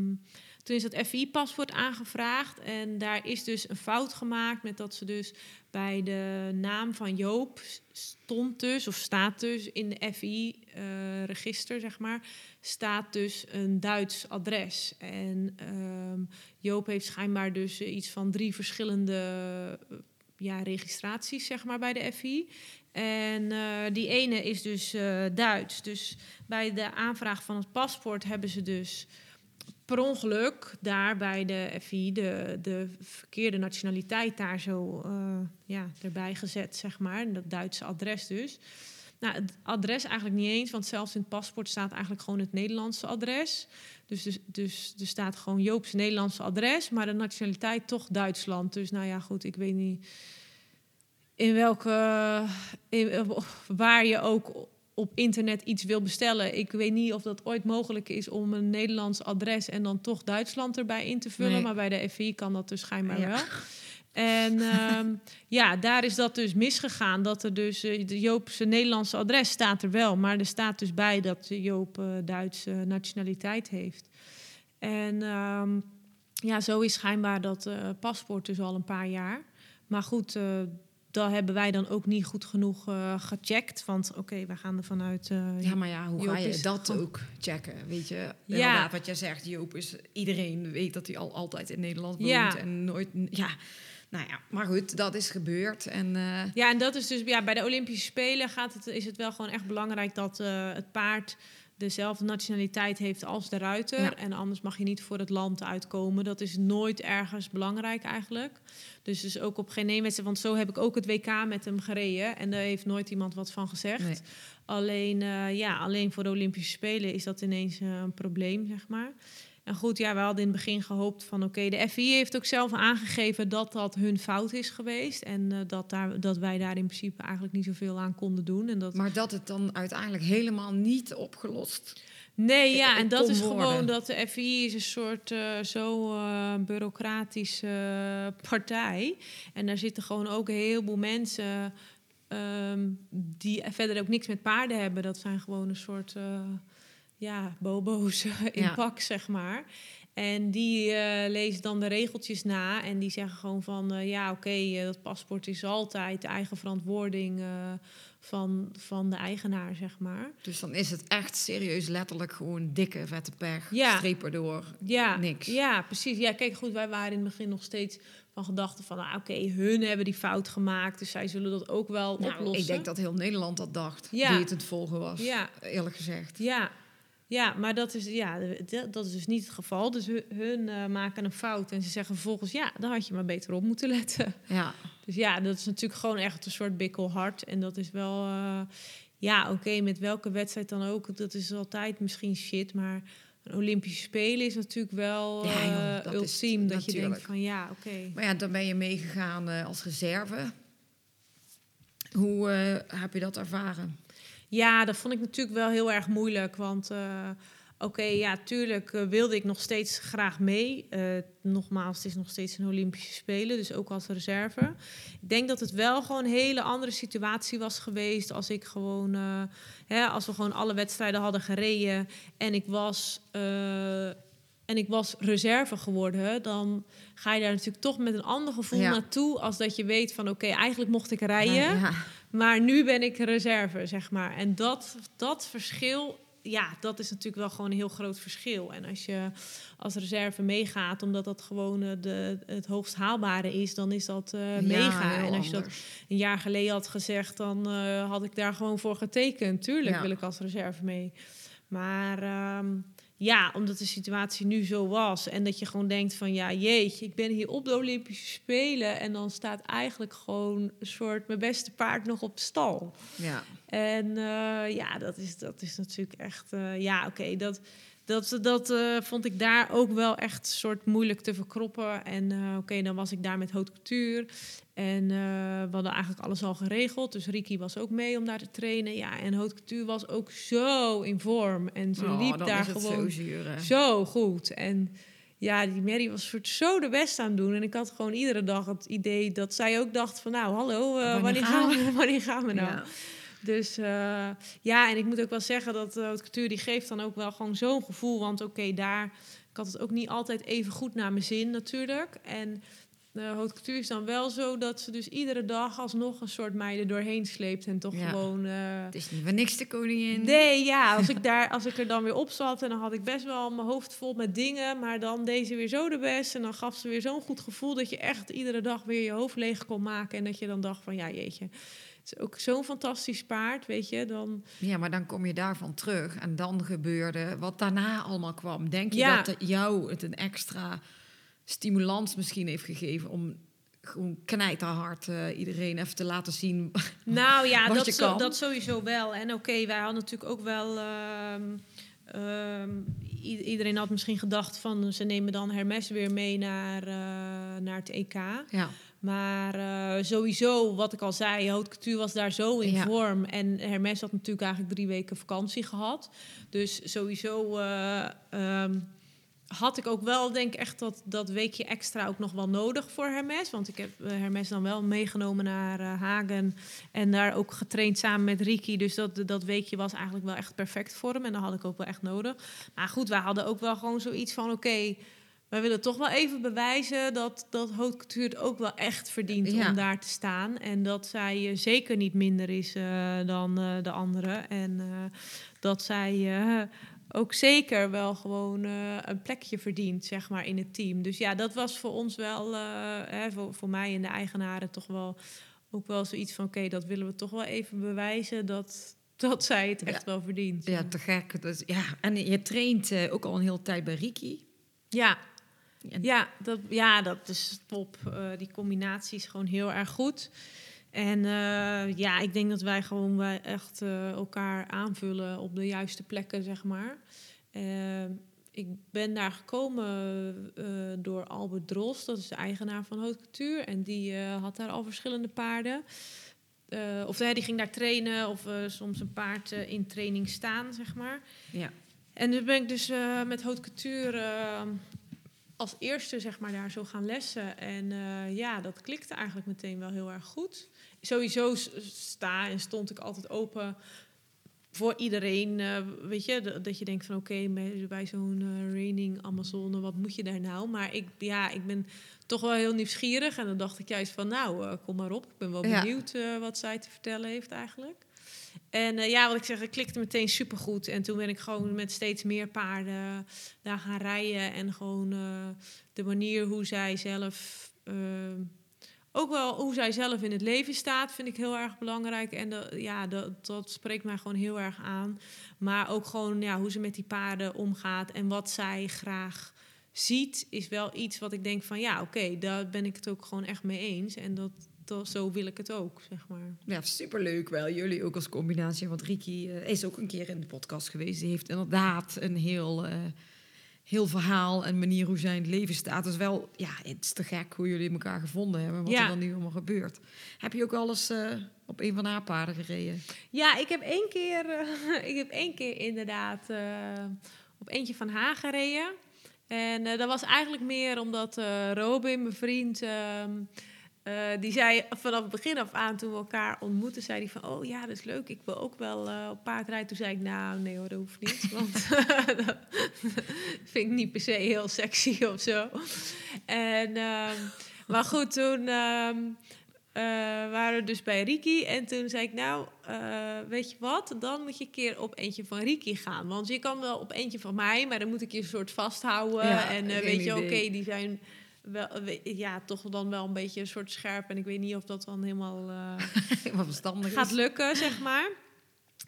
toen is dat FI-paspoort aangevraagd. En daar is dus een fout gemaakt met dat ze dus bij de naam van Joop stond dus, of staat dus in de FI-register, zeg maar, staat dus een Duits adres. En ehm, Joop heeft schijnbaar dus eh, iets van drie verschillende eh, ja, registraties, zeg maar, bij de FI. En eh, die ene is dus Duits. Dus bij de aanvraag van het paspoort hebben ze dus per ongeluk daar bij de FI de, de verkeerde nationaliteit daar zo eh, ja, erbij gezet, zeg maar. Dat Duitse adres dus. Nou, het adres eigenlijk niet eens, want zelfs in het paspoort staat eigenlijk gewoon het Nederlandse adres. Dus, dus, dus er staat gewoon Joop's Nederlandse adres, maar de nationaliteit toch Duitsland. Dus nou ja, goed, ik weet niet in welke, in, waar je ook op internet iets wil bestellen. Ik weet niet of dat ooit mogelijk is om een Nederlands adres en dan toch Duitsland erbij in te vullen. Nee. Maar bij de FI kan dat dus schijnbaar Ja. wel. En ehm, ja, daar is dat dus misgegaan. Dat er dus eh, de Joopse Nederlandse adres staat er wel. Maar er staat dus bij dat Joop eh, Duitse nationaliteit heeft. En ehm, ja, zo is schijnbaar dat eh, paspoort dus al een paar jaar. Maar goed, dat hebben wij dan ook niet goed genoeg eh, gecheckt. Want oké, we gaan ervan uit. eh, Ja, maar ja, hoe ga je dat gewoon- ook checken? Weet je, inderdaad, wat jij zegt, Joop is... Iedereen weet dat hij al altijd in Nederland woont Ja. en nooit... Ja, Nou ja, maar goed, dat is gebeurd. En eh, Ja, en dat is dus ja, bij de Olympische Spelen gaat het, is het wel gewoon echt belangrijk dat het paard dezelfde nationaliteit heeft als de ruiter. Ja. En anders mag je niet voor het land uitkomen. Dat is nooit ergens belangrijk eigenlijk. Dus, dus ook op geen wedstrijd. Want zo heb ik ook het WK met hem gereden. En daar heeft nooit iemand wat van gezegd. Nee. Alleen, eh, ja, alleen voor de Olympische Spelen is dat ineens eh, een probleem, zeg maar. En goed, ja, we hadden in het begin gehoopt van... oké, de FI heeft ook zelf aangegeven dat dat hun fout is geweest. En eh, dat, daar, dat wij daar in principe eigenlijk niet zoveel aan konden doen. En dat, maar dat het dan uiteindelijk helemaal niet opgelost. nee, ja, het en dat is worden. gewoon dat de FI is een soort eh, zo eh, bureaucratische eh, partij. En daar zitten gewoon ook een heleboel mensen... ehm, die verder ook niks met paarden hebben. Dat zijn gewoon een soort... ja, bobo's in Ja. pak, zeg maar. En die eh, lezen dan de regeltjes na en die zeggen gewoon van... eh, ja, oké, eh, dat paspoort is altijd de eigen verantwoording van, van de eigenaar, zeg maar. Dus dan is het echt serieus letterlijk gewoon dikke vette pech. Ja. Strepen door. Ja, Niks. Ja, precies. Ja, kijk, goed, wij waren in het begin nog steeds van gedachten van... ah, oké, hun hebben die fout gemaakt, dus zij zullen dat ook wel Nou, oplossen. ik denk dat heel Nederland dat dacht. Ja. Die het het volgen was. Ja. Eerlijk gezegd. Ja, ja maar dat is, ja, dat- dat is dus niet het geval. Dus hun, hun eh, maken een fout en ze zeggen vervolgens... ja, daar had je maar beter op moeten letten. Ja. Dus ja, dat is natuurlijk gewoon echt een soort bikkelhard. En dat is wel... eh, ja, oké, met welke wedstrijd dan ook. Dat is altijd misschien shit, maar... Een Olympische Spelen is natuurlijk wel Ja, joh, eh, dat is ultiem. Dat je natuurlijk. denkt van ja, oké. Maar ja, dan ben je meegegaan als reserve. Hoe heb je dat ervaren? Ja, dat vond ik natuurlijk wel heel erg moeilijk. Want eh, oké, ja, tuurlijk eh, wilde ik nog steeds graag mee. Eh, nogmaals, het is nog steeds een Olympische Spelen, dus ook als reserve. Ik denk dat het wel gewoon een hele andere situatie was geweest als ik gewoon, hè, als we gewoon alle wedstrijden hadden gereden en ik was. en ik was reserve geworden, dan ga je daar natuurlijk toch met een ander gevoel Ja. naartoe. Als dat je weet van oké, eigenlijk mocht ik rijden. Ja. Maar nu ben ik reserve, zeg maar. En dat, dat verschil, ja, dat is natuurlijk wel gewoon een heel groot verschil. En als je als reserve meegaat, omdat dat gewoon eh, de, het hoogst haalbare is, dan is dat Ja, mega. En als je dat een jaar geleden had gezegd, dan eh, had ik daar gewoon voor getekend. Tuurlijk Ja. wil ik als reserve mee. Maar ehm, ja, omdat de situatie nu zo was en dat je gewoon denkt van ja, jeetje, ik ben hier op de Olympische Spelen en dan staat eigenlijk gewoon een soort mijn beste paard nog op stal. Ja. En eh, ja, dat is, dat is natuurlijk echt, eh, ja, oké, dat, dat, dat eh, vond ik daar ook wel echt soort moeilijk te verkroppen. En eh, oké, dan was ik daar met haute couture. En eh, we hadden eigenlijk alles al geregeld. Dus Riki was ook mee om daar te trainen. Ja, en haute couture was ook zo in vorm. En ze Oh, liep daar gewoon zo zo goed. En ja, die Mary was soort zo de best aan het doen. En ik had gewoon iedere dag het idee dat zij ook dacht van... nou, hallo, Wanneer wanneer, gaan gaan we, wanneer gaan we nou? Ja. Dus eh, ja, en ik moet ook wel zeggen dat uh, couture... die geeft dan ook wel gewoon zo'n gevoel. Want oké, daar... Ik had het ook niet altijd even goed naar mijn zin natuurlijk. En de haute couture is dan wel zo dat ze dus iedere dag... alsnog een soort meiden doorheen sleept. En toch Ja. gewoon... eh, Het is niet voor niks de koningin. Nee, ja, als ik, daar, als ik er dan weer op zat en dan had ik best wel mijn hoofd vol met dingen, maar dan deze weer zo de best en dan gaf ze weer zo'n goed gevoel dat je echt iedere dag weer je hoofd leeg kon maken en dat je dan dacht van ja jeetje, is ook zo'n fantastisch paard, weet je, dan Ja, maar dan kom je daarvan terug en dan gebeurde wat daarna allemaal kwam. Denk je Ja. dat jou het een extra stimulans misschien heeft gegeven om gewoon knijterhard eh, iedereen even te laten zien? Nou ja, dat, je zo- kan. dat sowieso wel. En oké, wij hadden natuurlijk ook wel. ehm, ehm, iedereen had misschien gedacht van ze nemen dan Hermes weer mee naar, eh, naar het EK. Ja, Maar eh, sowieso, wat ik al zei, Haute Couture was daar zo in Ja. vorm. En Hermes had natuurlijk eigenlijk drie weken vakantie gehad. Dus sowieso eh, ehm, had ik ook wel, denk ik, echt dat, dat weekje extra ook nog wel nodig voor Hermes. Want ik heb eh, Hermes dan wel meegenomen naar Hagen. En daar ook getraind samen met Riki. Dus dat, dat weekje was eigenlijk wel echt perfect voor hem. En dat had ik ook wel echt nodig. Maar goed, wij hadden ook wel gewoon zoiets van... oké, wij willen toch wel even bewijzen dat, dat Haute Couture het ook wel echt verdient Ja. om daar te staan. En dat zij eh, zeker niet minder is eh, dan eh, de anderen. En dat zij ook zeker wel gewoon een plekje verdient, zeg maar, in het team. Dus ja, dat was voor ons wel, hè, voor, voor mij en de eigenaren toch wel ook wel zoiets van, oké, dat willen we toch wel even bewijzen dat, dat zij het echt wel verdient. Ja, te gek. Dus, ja, en je traint ook al een hele tijd bij Riki. Ja, ja, dat, ja, dat is top. Eh, die combinatie is gewoon heel erg goed. En eh, ja, ik denk dat wij gewoon wij echt eh, elkaar aanvullen op de juiste plekken, zeg maar. Eh, ik ben daar gekomen door Albert Drost, dat is de eigenaar van Haute Couture. En die had daar al verschillende paarden. Of die ging daar trainen of soms een paard in training staan, zeg maar. Ja. En toen ben ik dus met haute couture als eerste zeg maar daar zo gaan lessen. En eh, ja, dat klikte eigenlijk meteen wel heel erg goed. Sowieso sta en stond ik altijd open voor iedereen. eh, weet je, dat je denkt van oké, bij, bij zo'n eh, raining Amazone, wat moet je daar nou? Maar ik, ja, ik ben toch wel heel nieuwsgierig. En dan dacht ik juist van nou, kom maar op. Ik ben wel benieuwd wat zij te vertellen heeft eigenlijk. En eh, ja, wat ik zeg, het klikte meteen supergoed. En toen ben ik gewoon met steeds meer paarden daar gaan rijden. En gewoon eh, de manier hoe zij zelf... eh, ook wel hoe zij zelf in het leven staat, vind ik heel erg belangrijk. En ja, dat spreekt mij gewoon heel erg aan. Maar ook gewoon ja, hoe ze met die paarden omgaat en wat zij graag ziet, is wel iets wat ik denk van ja, oké, daar ben ik het ook gewoon echt mee eens. En dat, dat, zo wil ik het ook, zeg maar. Ja, superleuk wel. Jullie ook als combinatie. Want Riki eh, is ook een keer in de podcast geweest. Die heeft inderdaad een heel, eh, heel verhaal en manier hoe zij in het leven staat. Dus wel, ja, het is te gek hoe jullie elkaar gevonden hebben. Wat Ja. er dan nu allemaal gebeurt. Heb je ook wel eens eh, op een van haar paarden gereden? Ja, ik heb één keer, ik heb één keer inderdaad op eentje van haar gereden. En dat was eigenlijk meer omdat Robin, mijn vriend, eh, die zei vanaf het begin af aan toen we elkaar ontmoetten, zei hij van, oh ja, dat is leuk, ik wil ook wel eh, op paard rijden. Toen zei ik, nou nee hoor, dat hoeft niet, want dat vind ik niet per se heel sexy of zo. En, ehm, maar goed, toen ehm, eh, waren we dus bij Riki. En toen zei ik, nou, weet je wat? Dan moet je een keer op eentje van Riki gaan. Want je kan wel op eentje van mij, maar dan moet ik je een soort vasthouden. Ja, en weet je, oké, die zijn wel, ja, toch dan wel een beetje een soort scherp. En ik weet niet of dat dan helemaal eh, Wat verstandig gaat is. lukken, zeg maar.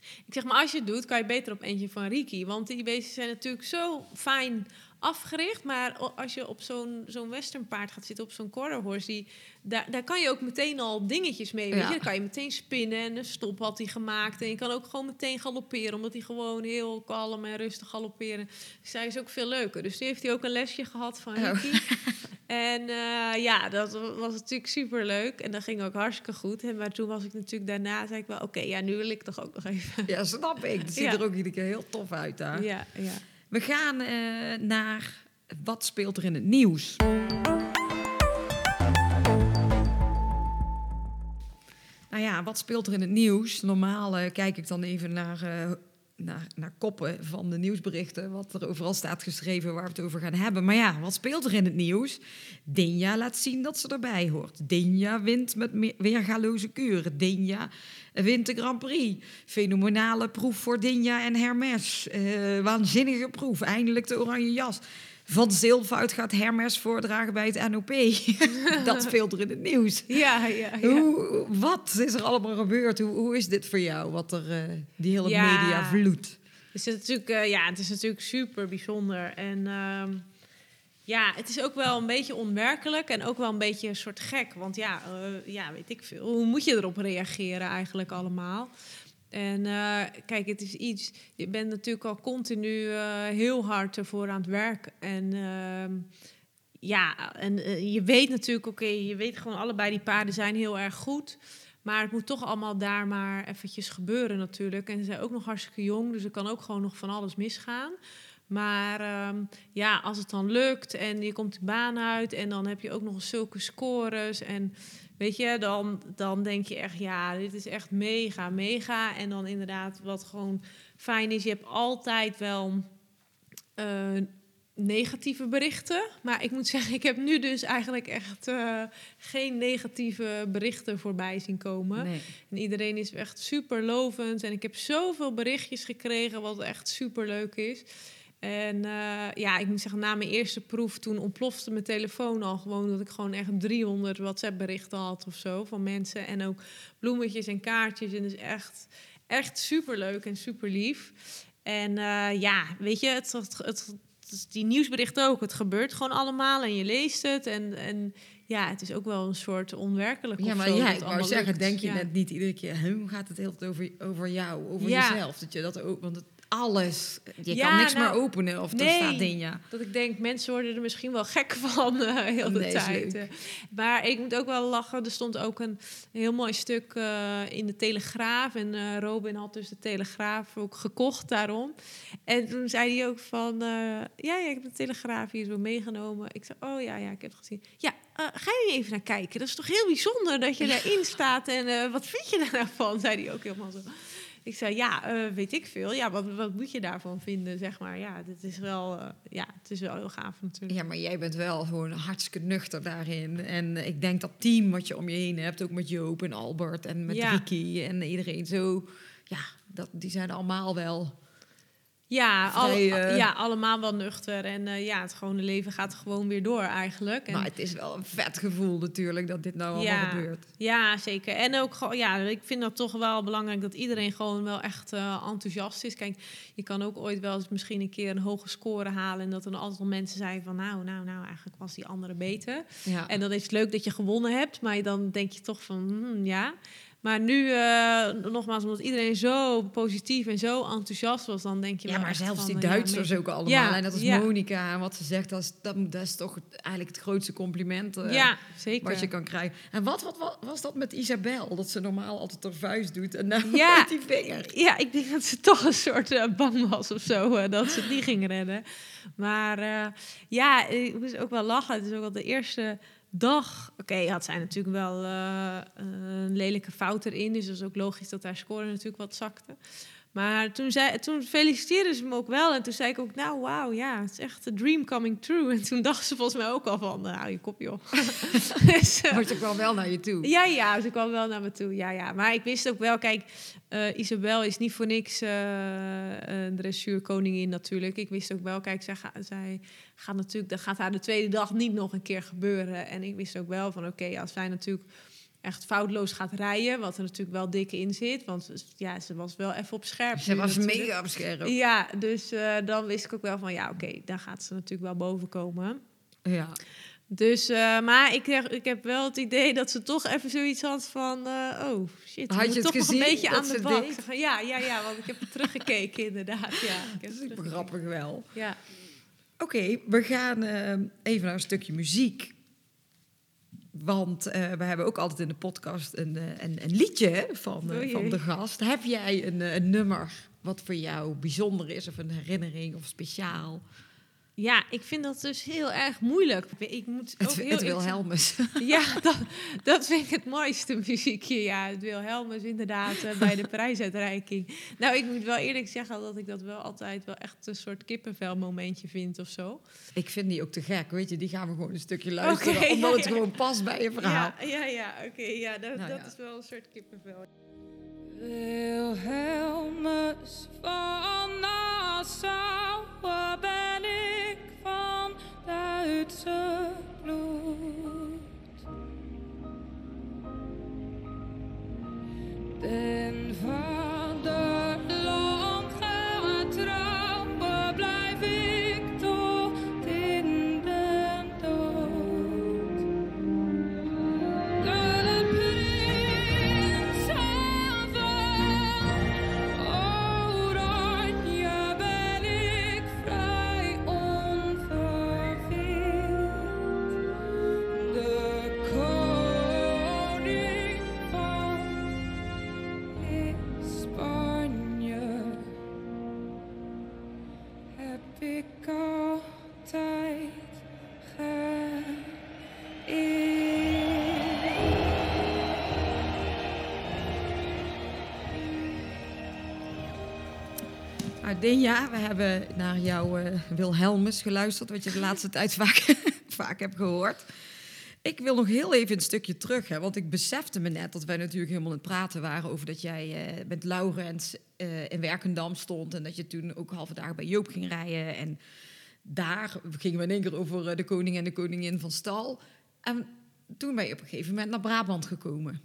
Ik zeg maar, als je het doet, kan je beter op eentje van Riki. Want die beesten zijn natuurlijk zo fijn afgericht. Maar als je op zo'n zo'n westernpaard gaat zitten, op zo'n quarter horse, die, daar, daar kan je ook meteen al dingetjes mee. Weet je? Dan kan je meteen spinnen en een stop had hij gemaakt. En je kan ook gewoon meteen galopperen, omdat hij gewoon heel kalm en rustig galopperen. Dus hij is ook veel leuker. Dus die heeft hij ook een lesje gehad van Oh. En eh, ja, dat was natuurlijk super leuk. En dat ging ook hartstikke goed. En maar toen was ik natuurlijk daarna, zei ik wel, oké, ja, nu wil ik toch ook nog even. Ja, snap ik. Het ziet Ja. er ook iedere keer heel tof uit daar. Ja, ja. We gaan eh, naar wat speelt er in het nieuws. Nou ja, wat speelt er in het nieuws? Normaal eh, kijk ik dan even naar, naar, koppen van de nieuwsberichten. Wat er overal staat geschreven waar we het over gaan hebben. Maar ja, wat speelt er in het nieuws? Dinja laat zien dat ze erbij hoort. Dinja wint met me- weergaloze kuren. Dinja wint de Grand Prix. Fenomenale proef voor Dinja en Hermes. Eh, waanzinnige proef. Eindelijk de oranje jas. Van Zilfout gaat Hermes voordragen bij het NOP. dat speelt er in het nieuws. Ja, ja, ja. Hoe, wat is er allemaal gebeurd? Hoe, hoe is dit voor jou, wat er, eh, die hele Ja. media vloed? Dus het is natuurlijk, eh, ja, het is natuurlijk super bijzonder. En ehm, ja, het is ook wel een beetje onwerkelijk en ook wel een beetje een soort gek. Want ja, eh, ja, weet ik veel. Hoe moet je erop reageren eigenlijk allemaal? En eh, kijk, het is iets. Je bent natuurlijk al continu eh, heel hard ervoor aan het werk. En ehm, ja, en eh, je weet natuurlijk, oké, je weet gewoon allebei die paarden zijn heel erg goed. Maar het moet toch allemaal daar maar eventjes gebeuren natuurlijk. En ze zijn ook nog hartstikke jong, dus er kan ook gewoon nog van alles misgaan. Maar ehm, ja, als het dan lukt en je komt de baan uit en dan heb je ook nog zulke scores. En weet je, dan, dan denk je echt, ja, dit is echt mega, mega. En dan inderdaad, wat gewoon fijn is, je hebt altijd wel eh, negatieve berichten. Maar ik moet zeggen, ik heb nu dus eigenlijk echt eh, geen negatieve berichten voorbij zien komen. Nee. En iedereen is echt super lovend. En ik heb zoveel berichtjes gekregen, wat echt super leuk is. En eh, ja, ik moet zeggen, na mijn eerste proef, toen ontplofte mijn telefoon al gewoon dat ik gewoon echt 300 WhatsApp-berichten had of zo van mensen. En ook bloemetjes en kaartjes. En dus echt, echt super leuk en super lief. En eh, ja, weet je, het, het, die nieuwsberichten ook. Het gebeurt gewoon allemaal en je leest het. En, en ja, het is ook wel een soort onwerkelijk. Ja, maar zo, ja, dat ik het wou allemaal zeggen, lukt. denk je Ja. net niet iedere keer, hoe gaat het heel over, over jou, over Ja. jezelf? Dat je dat ook, want het, alles, je Ja, kan niks nou, meer openen of er nee. staat in je. Dat ik denk, mensen worden er misschien wel gek van eh, heel de Nee, tijd. eh. Maar ik moet ook wel lachen. Er stond ook een heel mooi stuk eh, in de Telegraaf. En Robin had dus de Telegraaf ook gekocht daarom. En toen zei hij ook van... ja, ja, ik heb de Telegraaf hier zo meegenomen. Ik zei, oh ja, ja, ik heb het gezien. Ja, eh, ga je even naar kijken. Dat is toch heel bijzonder dat je daarin staat. En eh, wat vind je daar nou van? Zei hij ook helemaal zo. Ik zei, ja, eh, weet ik veel. Ja, wat, wat moet je daarvan vinden, zeg maar. Ja, dit is wel, ja, het is wel heel gaaf natuurlijk. Ja, maar jij bent wel gewoon hartstikke nuchter daarin. En ik denk dat team wat je om je heen hebt, ook met Joop en Albert en met Ja. Ricky en iedereen zo, ja, dat, die zijn allemaal wel. Ja, al- eh, ja, allemaal wel nuchter. En eh, ja, het gewone leven gaat gewoon weer door eigenlijk. En, Maar het is wel een vet gevoel natuurlijk dat dit nou allemaal Ja. gebeurt. Ja, zeker. En ook gewoon, ja, ik vind dat toch wel belangrijk dat iedereen gewoon wel echt eh, enthousiast is. Kijk, je kan ook ooit wel eens misschien een keer een hoge score halen. En dat er een aantal mensen zijn van, nou, nou, nou, eigenlijk was die andere beter. Ja. En dan is het leuk dat je gewonnen hebt, maar dan denk je toch van, hmm, ja. Maar nu, eh, nogmaals, omdat iedereen zo positief en zo enthousiast was, dan denk je Ja, maar zelfs van, die eh, ja, Duitsers ook allemaal. Ja, en dat is ja. Monica. En wat ze zegt, dat is, dat, dat is toch eigenlijk het grootste compliment eh, ja, zeker. wat je kan krijgen. En wat, wat, wat was dat met Isabel? Dat ze normaal altijd haar vuist doet en nou Ja. met die vinger. Ja, ik denk dat ze toch een soort bang was of zo, dat ze het niet ging redden. Maar ja, ik moest ook wel lachen. Het is ook wel de eerste dag. Oké, had zij natuurlijk wel eh, een lelijke fout erin. Dus dat is ook logisch dat haar score natuurlijk wat zakte. Maar toen, zei, toen feliciteerden ze me ook wel. En toen zei ik ook, nou wauw, ja, het is echt a dream coming true. En toen dacht ze volgens mij ook al van, nou, je kop joh. dus, eh, Maar ze kwam wel naar je toe. ja, ja, ze kwam wel naar me toe. Ja, ja. Maar ik wist ook wel, kijk, eh, Isabel is niet voor niks eh een dressuurkoningin natuurlijk. Ik wist ook wel, kijk, zij, ga- zij gaat natuurlijk, dat gaat haar de tweede dag niet nog een keer gebeuren. En ik wist ook wel van, oké, als zij natuurlijk echt foutloos gaat rijden, wat er natuurlijk wel dik in zit, want ja, ze was wel even op scherp. Ze was natuurlijk. mega op scherp. Ja, dus eh, dan wist ik ook wel van, ja, oké, daar gaat ze natuurlijk wel boven komen. Ja. Dus, eh, maar ik, heb- ik heb wel het idee dat ze toch even zoiets had van... eh, oh, shit, Had je moet het toch nog een beetje aan de bak. van, Ja, ja, ja, want ik heb het teruggekeken inderdaad. Ja, ik heb Dat is grappig wel. Ja. Oké, we gaan even naar een stukje muziek. Want eh, we hebben ook altijd in de podcast een, eh, een, een liedje van, eh, van de gast. Heb jij een, een nummer wat voor jou bijzonder is, of een herinnering of speciaal? Ja, ik vind dat dus heel erg moeilijk. Ik moet ook Het, heel het Wilhelmus. Ja, dat, dat vind ik het mooiste muziekje. Ja, het Wilhelmus inderdaad eh, bij de prijsuitreiking. Nou, ik moet wel eerlijk zeggen dat ik dat wel altijd wel echt een soort kippenvel momentje vind of zo. Ik vind die ook te gek, weet je. Die gaan we gewoon een stukje luisteren, Oké, omdat ja, het ja. gewoon past bij je verhaal. Ja, ja, ja, oké. ja, dat, Nou dat ja. is wel een soort kippenvel. Wilhelmus van Nassau, waar ben ik van Duitse bloed? Ben vaderland Dinja, we hebben naar jouw eh, Wilhelmus geluisterd, wat je de laatste tijd vaak, vaak hebt gehoord. Ik wil nog heel even een stukje terug, hè, want ik besefte me net dat wij natuurlijk helemaal aan het praten waren over dat jij eh, met Laurens eh, in Werkendam stond en dat je toen ook halve dagen bij Joop ging rijden. En daar gingen we in één keer over de koning en de koningin van stal. En toen ben je op een gegeven moment naar Brabant gekomen.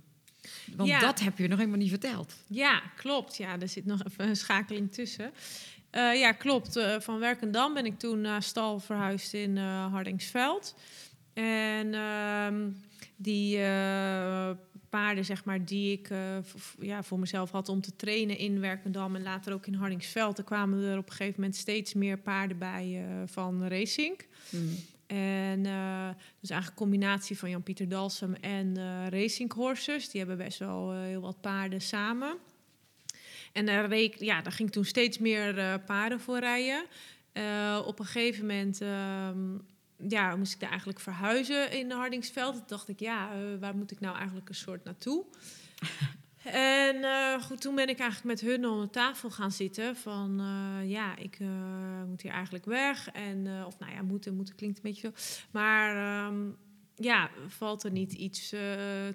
Want Ja. dat heb je nog helemaal niet verteld. Ja, klopt. Ja, er zit nog even een schakeling tussen. Eh, ja, klopt. Eh, van Werkendam ben ik toen naar stal verhuisd in eh, Hardingsveld. En ehm, die paarden, zeg maar, die ik ja, voor mezelf had om te trainen in Werkendam en later ook in Hardingsveld, er kwamen er op een gegeven moment steeds meer paarden bij van Racing. En eh, dus eigenlijk een combinatie van Jan-Pieter Dalsem en eh Racing Horses. Die hebben best wel eh, heel wat paarden samen. En daar, ja, daar ging toen steeds meer paarden voor rijden. Op een gegeven moment ehm, ja, moest ik daar eigenlijk verhuizen in Hardingsveld. Toen dacht ik, ja, waar moet ik nou eigenlijk een soort naartoe? En eh, goed, toen ben ik eigenlijk met hun om de tafel gaan zitten. Van eh, ja, ik eh, moet hier eigenlijk weg. En, of nou ja, moeten, moeten klinkt een beetje veel. Maar ehm, ja, valt er niet iets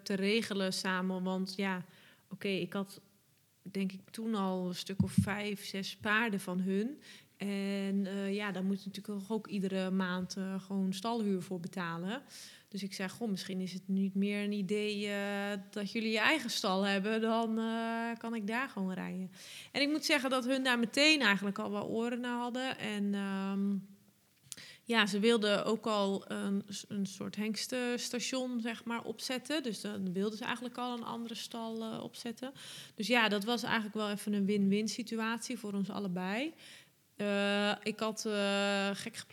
te regelen samen? Want ja, oké, ik had denk ik toen al een stuk of vijf, zes paarden van hun. En ja, daar moet je natuurlijk ook iedere maand gewoon stalhuur voor betalen. Dus ik zei, goh, misschien is het niet meer een idee eh, dat jullie je eigen stal hebben. Dan eh, kan ik daar gewoon rijden. En ik moet zeggen dat hun daar meteen eigenlijk al wel oren naar hadden. En ehm, ja, ze wilden ook al een, een soort hengstenstation zeg maar, opzetten. Dus dan wilden ze eigenlijk al een andere stal eh, opzetten. Dus ja, dat was eigenlijk wel even een win-win situatie voor ons allebei. Eh, ik had, eh, gek,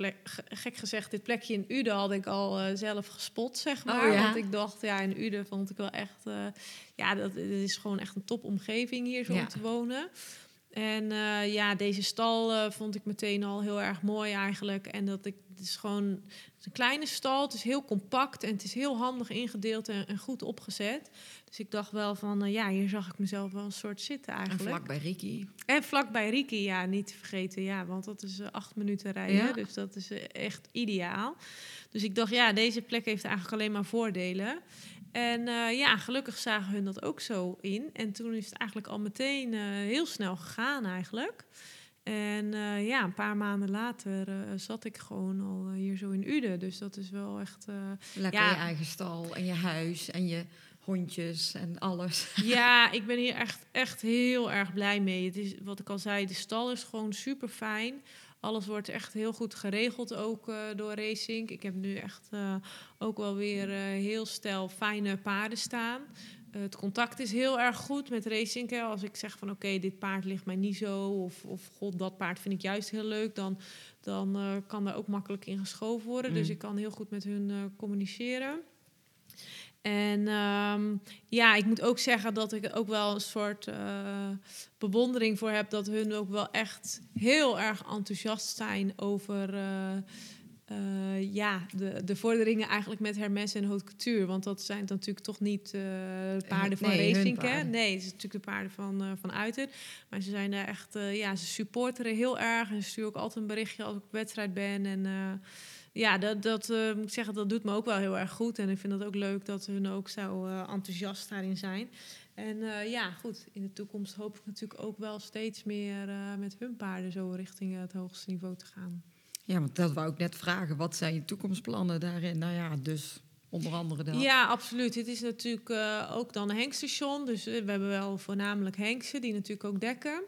gek gezegd, dit plekje in Uden had ik al eh, zelf gespot, zeg maar. Oh, ja? Want ik dacht, ja, in Uden vond ik wel echt... ja, dat, het is gewoon echt een topomgeving hier zo Ja. om te wonen. En eh, ja, deze stal eh, vond ik meteen al heel erg mooi eigenlijk. En dat ik, het is gewoon het is een kleine stal, het is heel compact en het is heel handig ingedeeld en, en goed opgezet. Dus ik dacht wel van, eh, ja, hier zag ik mezelf wel een soort zitten En eigenlijk. vlak bij Ricky. En vlak bij Riki, ja, niet te vergeten. Ja, want dat is acht minuten rijden. Ja. Dus dat is echt ideaal. Dus ik dacht, ja, deze plek heeft eigenlijk alleen maar voordelen. En eh, ja, gelukkig zagen hun dat ook zo in. En toen is het eigenlijk al meteen eh, heel snel gegaan eigenlijk. En eh, ja, een paar maanden later zat ik gewoon al hier zo in Uden. Dus dat is wel echt... Lekker Ja. je eigen stal en je huis en je hondjes en alles. Ja, ik ben hier echt, echt heel erg blij mee. Het is, wat ik al zei, de stal is gewoon super fijn. Alles wordt echt heel goed geregeld, ook eh, door Racing. Ik heb nu echt eh, ook wel weer eh, heel stel fijne paarden staan. Het contact is heel erg goed met Racing. Hè. Als ik zeg van oké, dit paard ligt mij niet zo... of, of god, dat paard vind ik juist heel leuk... dan, dan kan daar ook makkelijk in geschoven worden. Dus Mm. ik kan heel goed met hun communiceren. En ehm, ja, ik moet ook zeggen dat ik ook wel een soort eh, bewondering voor heb dat hun ook wel echt heel erg enthousiast zijn over eh, eh, ja, de, de vorderingen eigenlijk met Hermes en Haute Couture. Want dat zijn natuurlijk toch niet de paarden van nee, Racing. Hè? Nee, het is natuurlijk de paarden van, van Uiter. Maar ze zijn daar echt, ja, ze supporteren heel erg. En ze sturen ook altijd een berichtje als ik op wedstrijd ben. En ja, dat, dat eh, moet ik zeggen, dat doet me ook wel heel erg goed. En ik vind het ook leuk dat hun ook zo eh, enthousiast daarin zijn. En eh, ja, goed, in de toekomst hoop ik natuurlijk ook wel steeds meer met hun paarden zo richting het hoogste niveau te gaan. Ja, want dat wou ik net vragen. Wat zijn je toekomstplannen daarin? Nou ja, dus onder andere dat. Ja, absoluut. Het is natuurlijk ook dan een hengstation. Dus we hebben wel voornamelijk hengsten die natuurlijk ook dekken.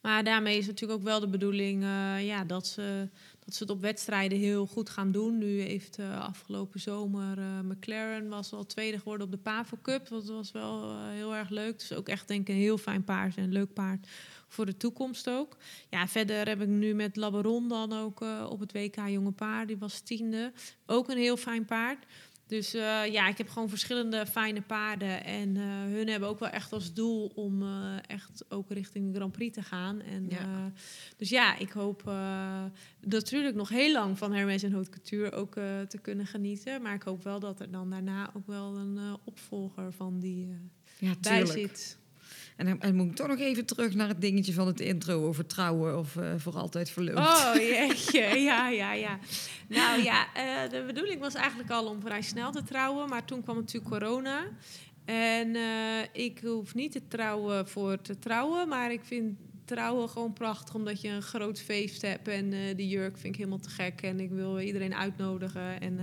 Maar daarmee is natuurlijk ook wel de bedoeling eh, ja, dat, ze, dat ze het op wedstrijden heel goed gaan doen. Nu heeft eh, afgelopen zomer eh, McLaren was al tweede geworden op de Pavo Cup. Dat was wel heel erg leuk. Dus ook echt denk ik een heel fijn paard en een leuk paard voor de toekomst ook. Ja, verder heb ik nu met Labaron dan ook op het WK Jonge Paard. Die was tiende. Ook een heel fijn paard. Dus eh, ja, ik heb gewoon verschillende fijne paarden. En eh, hun hebben ook wel echt als doel om eh, echt ook richting de Grand Prix te gaan. En, Ja. dus ja, ik hoop natuurlijk nog heel lang van Hermes en Haute Couture ook te kunnen genieten. Maar ik hoop wel dat er dan daarna ook wel een opvolger van die Ja, bij tuurlijk. zit. En dan, en moet ik toch nog even terug naar het dingetje van het intro over trouwen of eh, voor altijd verloofd. Oh jeetje, ja, ja, ja. Nou ja, eh, de bedoeling was eigenlijk al om vrij snel te trouwen, maar toen kwam natuurlijk corona. En eh, ik hoef niet te trouwen voor te trouwen, maar ik vind trouwen gewoon prachtig, omdat je een groot feest hebt. En eh die jurk vind ik helemaal te gek en ik wil iedereen uitnodigen. En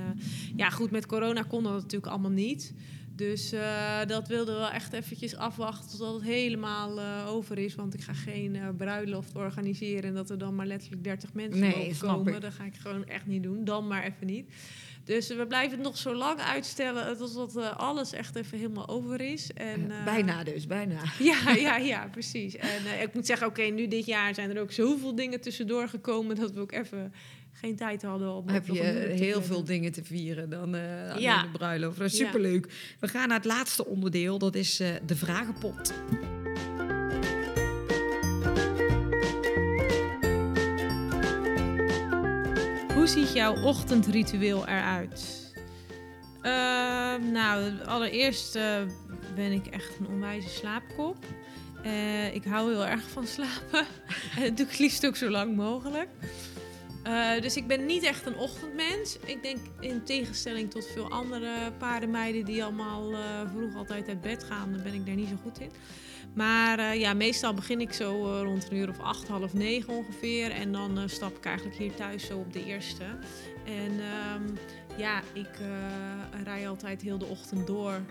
ja, goed, met corona kon dat natuurlijk allemaal niet. Dus eh, dat wilden we wel echt eventjes afwachten tot het helemaal eh, over is. Want ik ga geen eh, bruiloft organiseren en dat er dan maar letterlijk 30 mensen Nee, komen. Dat ga ik gewoon echt niet doen. Dan maar even niet. Dus we blijven het nog zo lang uitstellen totdat alles echt even helemaal over is. En, bijna dus, bijna. ja, ja, ja, precies. En ik moet zeggen, oké, nu dit jaar zijn er ook zoveel dingen tussendoor gekomen dat we ook even geen tijd hadden om Heb je heel veel dingen te vieren dan eh Ja. de bruiloft. Dat is Ja. superleuk. We gaan naar het laatste onderdeel. Dat is eh, de vragenpot. Hoe ziet jouw ochtendritueel eruit? Ehm, nou, allereerst eh, ben ik echt een onwijze slaapkop. Ik hou heel erg van slapen. en dat doe ik het liefst ook zo lang mogelijk. Eh, dus ik ben niet echt een ochtendmens. Ik denk in tegenstelling tot veel andere paardenmeiden die allemaal eh, vroeg altijd uit bed gaan, dan ben ik daar niet zo goed in. Maar eh, ja, meestal begin ik zo rond een uur of acht, half negen ongeveer. En dan stap ik eigenlijk hier thuis zo op de eerste. En ehm, ja, ik rij altijd heel de ochtend door.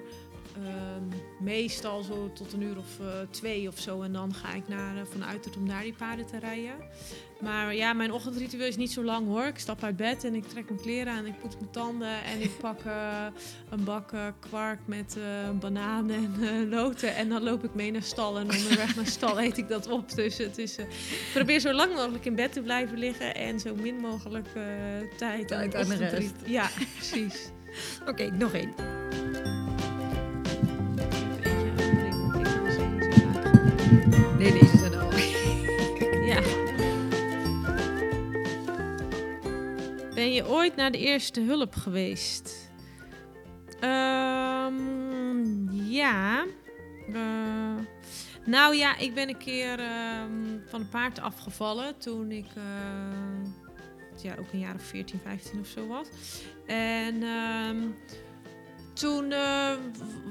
Ehm, meestal zo tot een uur of twee of zo. En dan ga ik naar, vanuit het om daar die paarden te rijden. Maar ja, mijn ochtendritueel is niet zo lang hoor. Ik stap uit bed en ik trek mijn kleren aan. Ik poets mijn tanden en ik pak eh, een bak eh, kwark met eh bananen en eh, noten. En dan loop ik mee naar stal. En onderweg naar stal eet ik dat op. Dus het is, eh, ik probeer zo lang mogelijk in bed te blijven liggen. En zo min mogelijk eh, tijd, aan aan de rest. Ja, precies. Oké, nog één. Nee, deze zijn al. Ben je ooit naar de eerste hulp geweest? Ehm, ja. Eh, nou ja, ik ben een keer ehm, van een paard afgevallen toen ik eh, ja, ook een jaar of 14, 15 of zo was. En ehm, toen eh,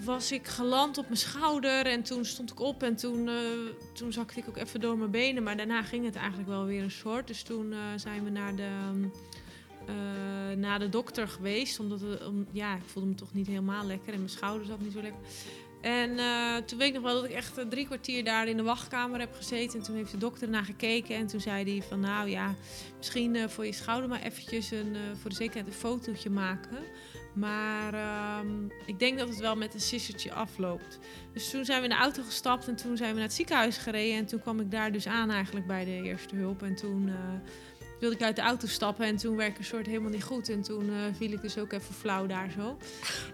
was ik geland op mijn schouder en toen stond ik op en toen, toen zakte ik ook even door mijn benen. Maar daarna ging het eigenlijk wel weer een soort. Dus toen zijn we naar de, eh, naar de dokter geweest. Omdat het, om, ja, ik voelde me toch niet helemaal lekker en mijn schouder zat niet zo lekker. En eh, toen weet ik nog wel dat ik echt eh, drie kwartier daar in de wachtkamer heb gezeten. En toen heeft de dokter naar gekeken. En toen zei hij van nou ja, misschien eh, voor je schouder maar eventjes een, eh, voor de zekerheid een fotootje maken. Maar ehm, ik denk dat het wel met een sissertje afloopt. Dus toen zijn we in de auto gestapt en toen zijn we naar het ziekenhuis gereden. En toen kwam ik daar dus aan eigenlijk bij de eerste hulp. En toen eh, wilde ik uit de auto stappen en toen werd ik een soort helemaal niet goed. En toen eh, viel ik dus ook even flauw daar zo.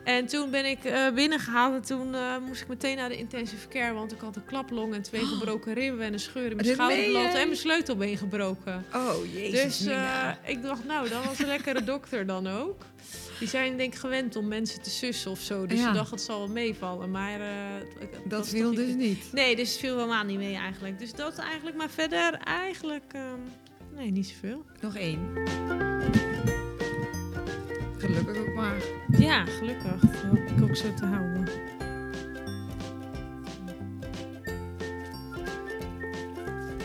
En toen ben ik eh, binnengehaald en toen eh, moest ik meteen naar de intensive care. Want ik had een klaplong en twee gebroken ribben en een scheur in mijn schouderblad en mijn sleutelbeen gebroken. Oh, jezus. Dus ik dacht, nou, dat was een lekkere dokter dan ook. Die zijn denk ik gewend om mensen te sussen of zo. Dus Ja. ze dacht, het zal wel meevallen. Maar dat viel dus niet. Nee, dus het viel helemaal niet mee eigenlijk. Dus dat eigenlijk. Maar verder eigenlijk... ehm, nee, niet zoveel. Nog één. Gelukkig ook maar. Ja, gelukkig. Dat hoop ik ook zo te houden.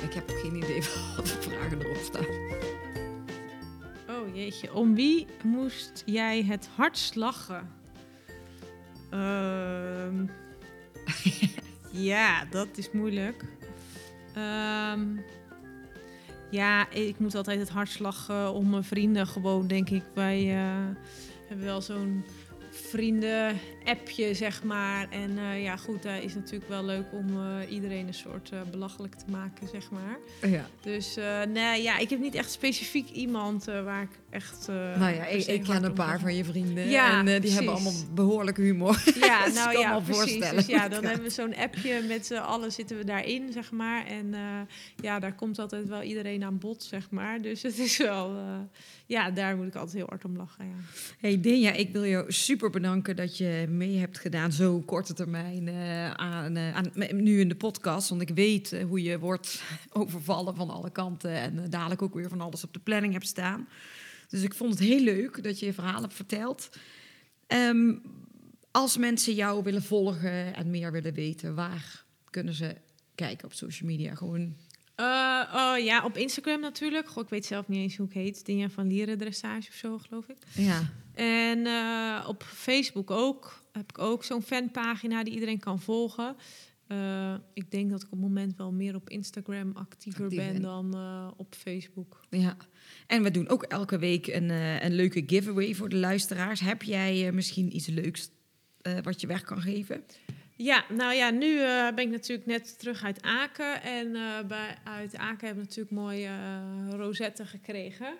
Ik heb ook geen idee wat de vragen erop staan. Oh jeetje, om wie moest jij het hardst lachen? Ehm, ja, dat is moeilijk. Ehm, ja, ik moet altijd het hardst lachen om mijn vrienden gewoon, denk ik. Wij eh, hebben wel zo'n vrienden-appje, zeg maar. En eh, ja, goed, daar is natuurlijk wel leuk om eh, iedereen een soort eh, belachelijk te maken, zeg maar. Ja. Dus eh, nee, ja, ik heb niet echt specifiek iemand eh, waar ik echt... eh, Nou ja, ik, ken een paar van je vrienden. Ja, en eh, die precies. hebben allemaal behoorlijk humor. Ja, Dus nou ja, precies. voorstellen Dus ja, dan hebben we zo'n appje met z'n allen zitten we daarin, zeg maar. En eh, ja, daar komt altijd wel iedereen aan bod, zeg maar. Dus het is wel... eh, ja, daar moet ik altijd heel hard om lachen, ja. Hey Dinja, ik wil jou super bedanken dat je mee hebt gedaan zo korte termijn eh, aan, eh, aan, nu in de podcast. Want ik weet eh, hoe je wordt overvallen van alle kanten en dadelijk ook weer van alles op de planning hebt staan. Dus ik vond het heel leuk dat je je verhaal hebt verteld. Ehm, als mensen jou willen volgen en meer willen weten, waar kunnen ze kijken op social media? Gewoon Eh, oh ja, op Instagram natuurlijk. Goh, ik weet zelf niet eens hoe ik heet. Dinja van Lieren Dressage of zo, geloof ik. ja. En eh, op Facebook ook. Heb ik ook zo'n fanpagina die iedereen kan volgen. Eh, ik denk dat ik op het moment wel meer op Instagram actiever Actief ben dan op Facebook. Ja, en we doen ook elke week een, een leuke giveaway voor de luisteraars. Heb jij misschien iets leuks wat je weg kan geven? Ja, nou ja, nu eh, ben ik natuurlijk net terug uit Aken. En eh, bij, uit Aken hebben we natuurlijk mooie eh, rozetten gekregen.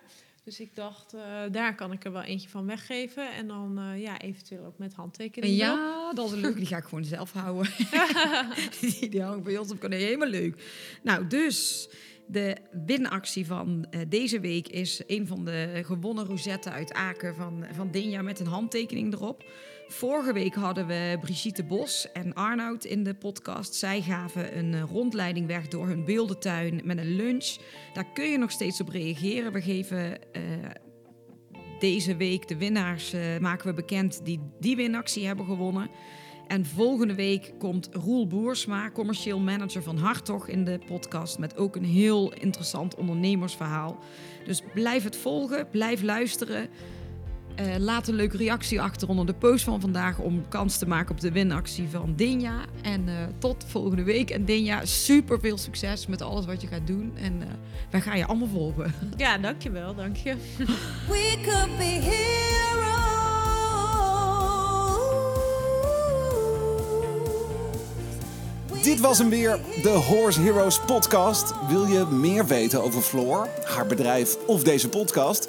Dus ik dacht, eh, daar kan ik er wel eentje van weggeven. En dan ja, eventueel ook met handtekening. Ja, dat is een leuke. Die ga ik gewoon zelf houden. die, die hangt bij ons op. Helemaal leuk. Nou, dus de winactie van deze week is een van de gewonnen rozetten uit Aken van, van Dinja met een handtekening erop. Vorige week hadden we Brigitte Bos en Arnoud in de podcast. Zij gaven een eh, rondleiding weg door hun beeldentuin met een lunch. Daar kun je nog steeds op reageren. We geven eh, deze week de winnaars eh, maken we bekend die die winactie hebben gewonnen. En volgende week komt Roel Boersma, commercieel manager van Hartog, in de podcast met ook een heel interessant ondernemersverhaal. Dus blijf het volgen, blijf luisteren. Eh, laat een leuke reactie achter onder de post van vandaag om kans te maken op de winactie van Dinja. En eh, tot volgende week. En Dinja, super veel succes met alles wat je gaat doen. En eh, wij gaan je allemaal volgen. Ja, dankjewel, dank je. We could be heroes. Dit was hem weer, de Horse Heroes podcast. Wil je meer weten over Floor, haar bedrijf of deze podcast?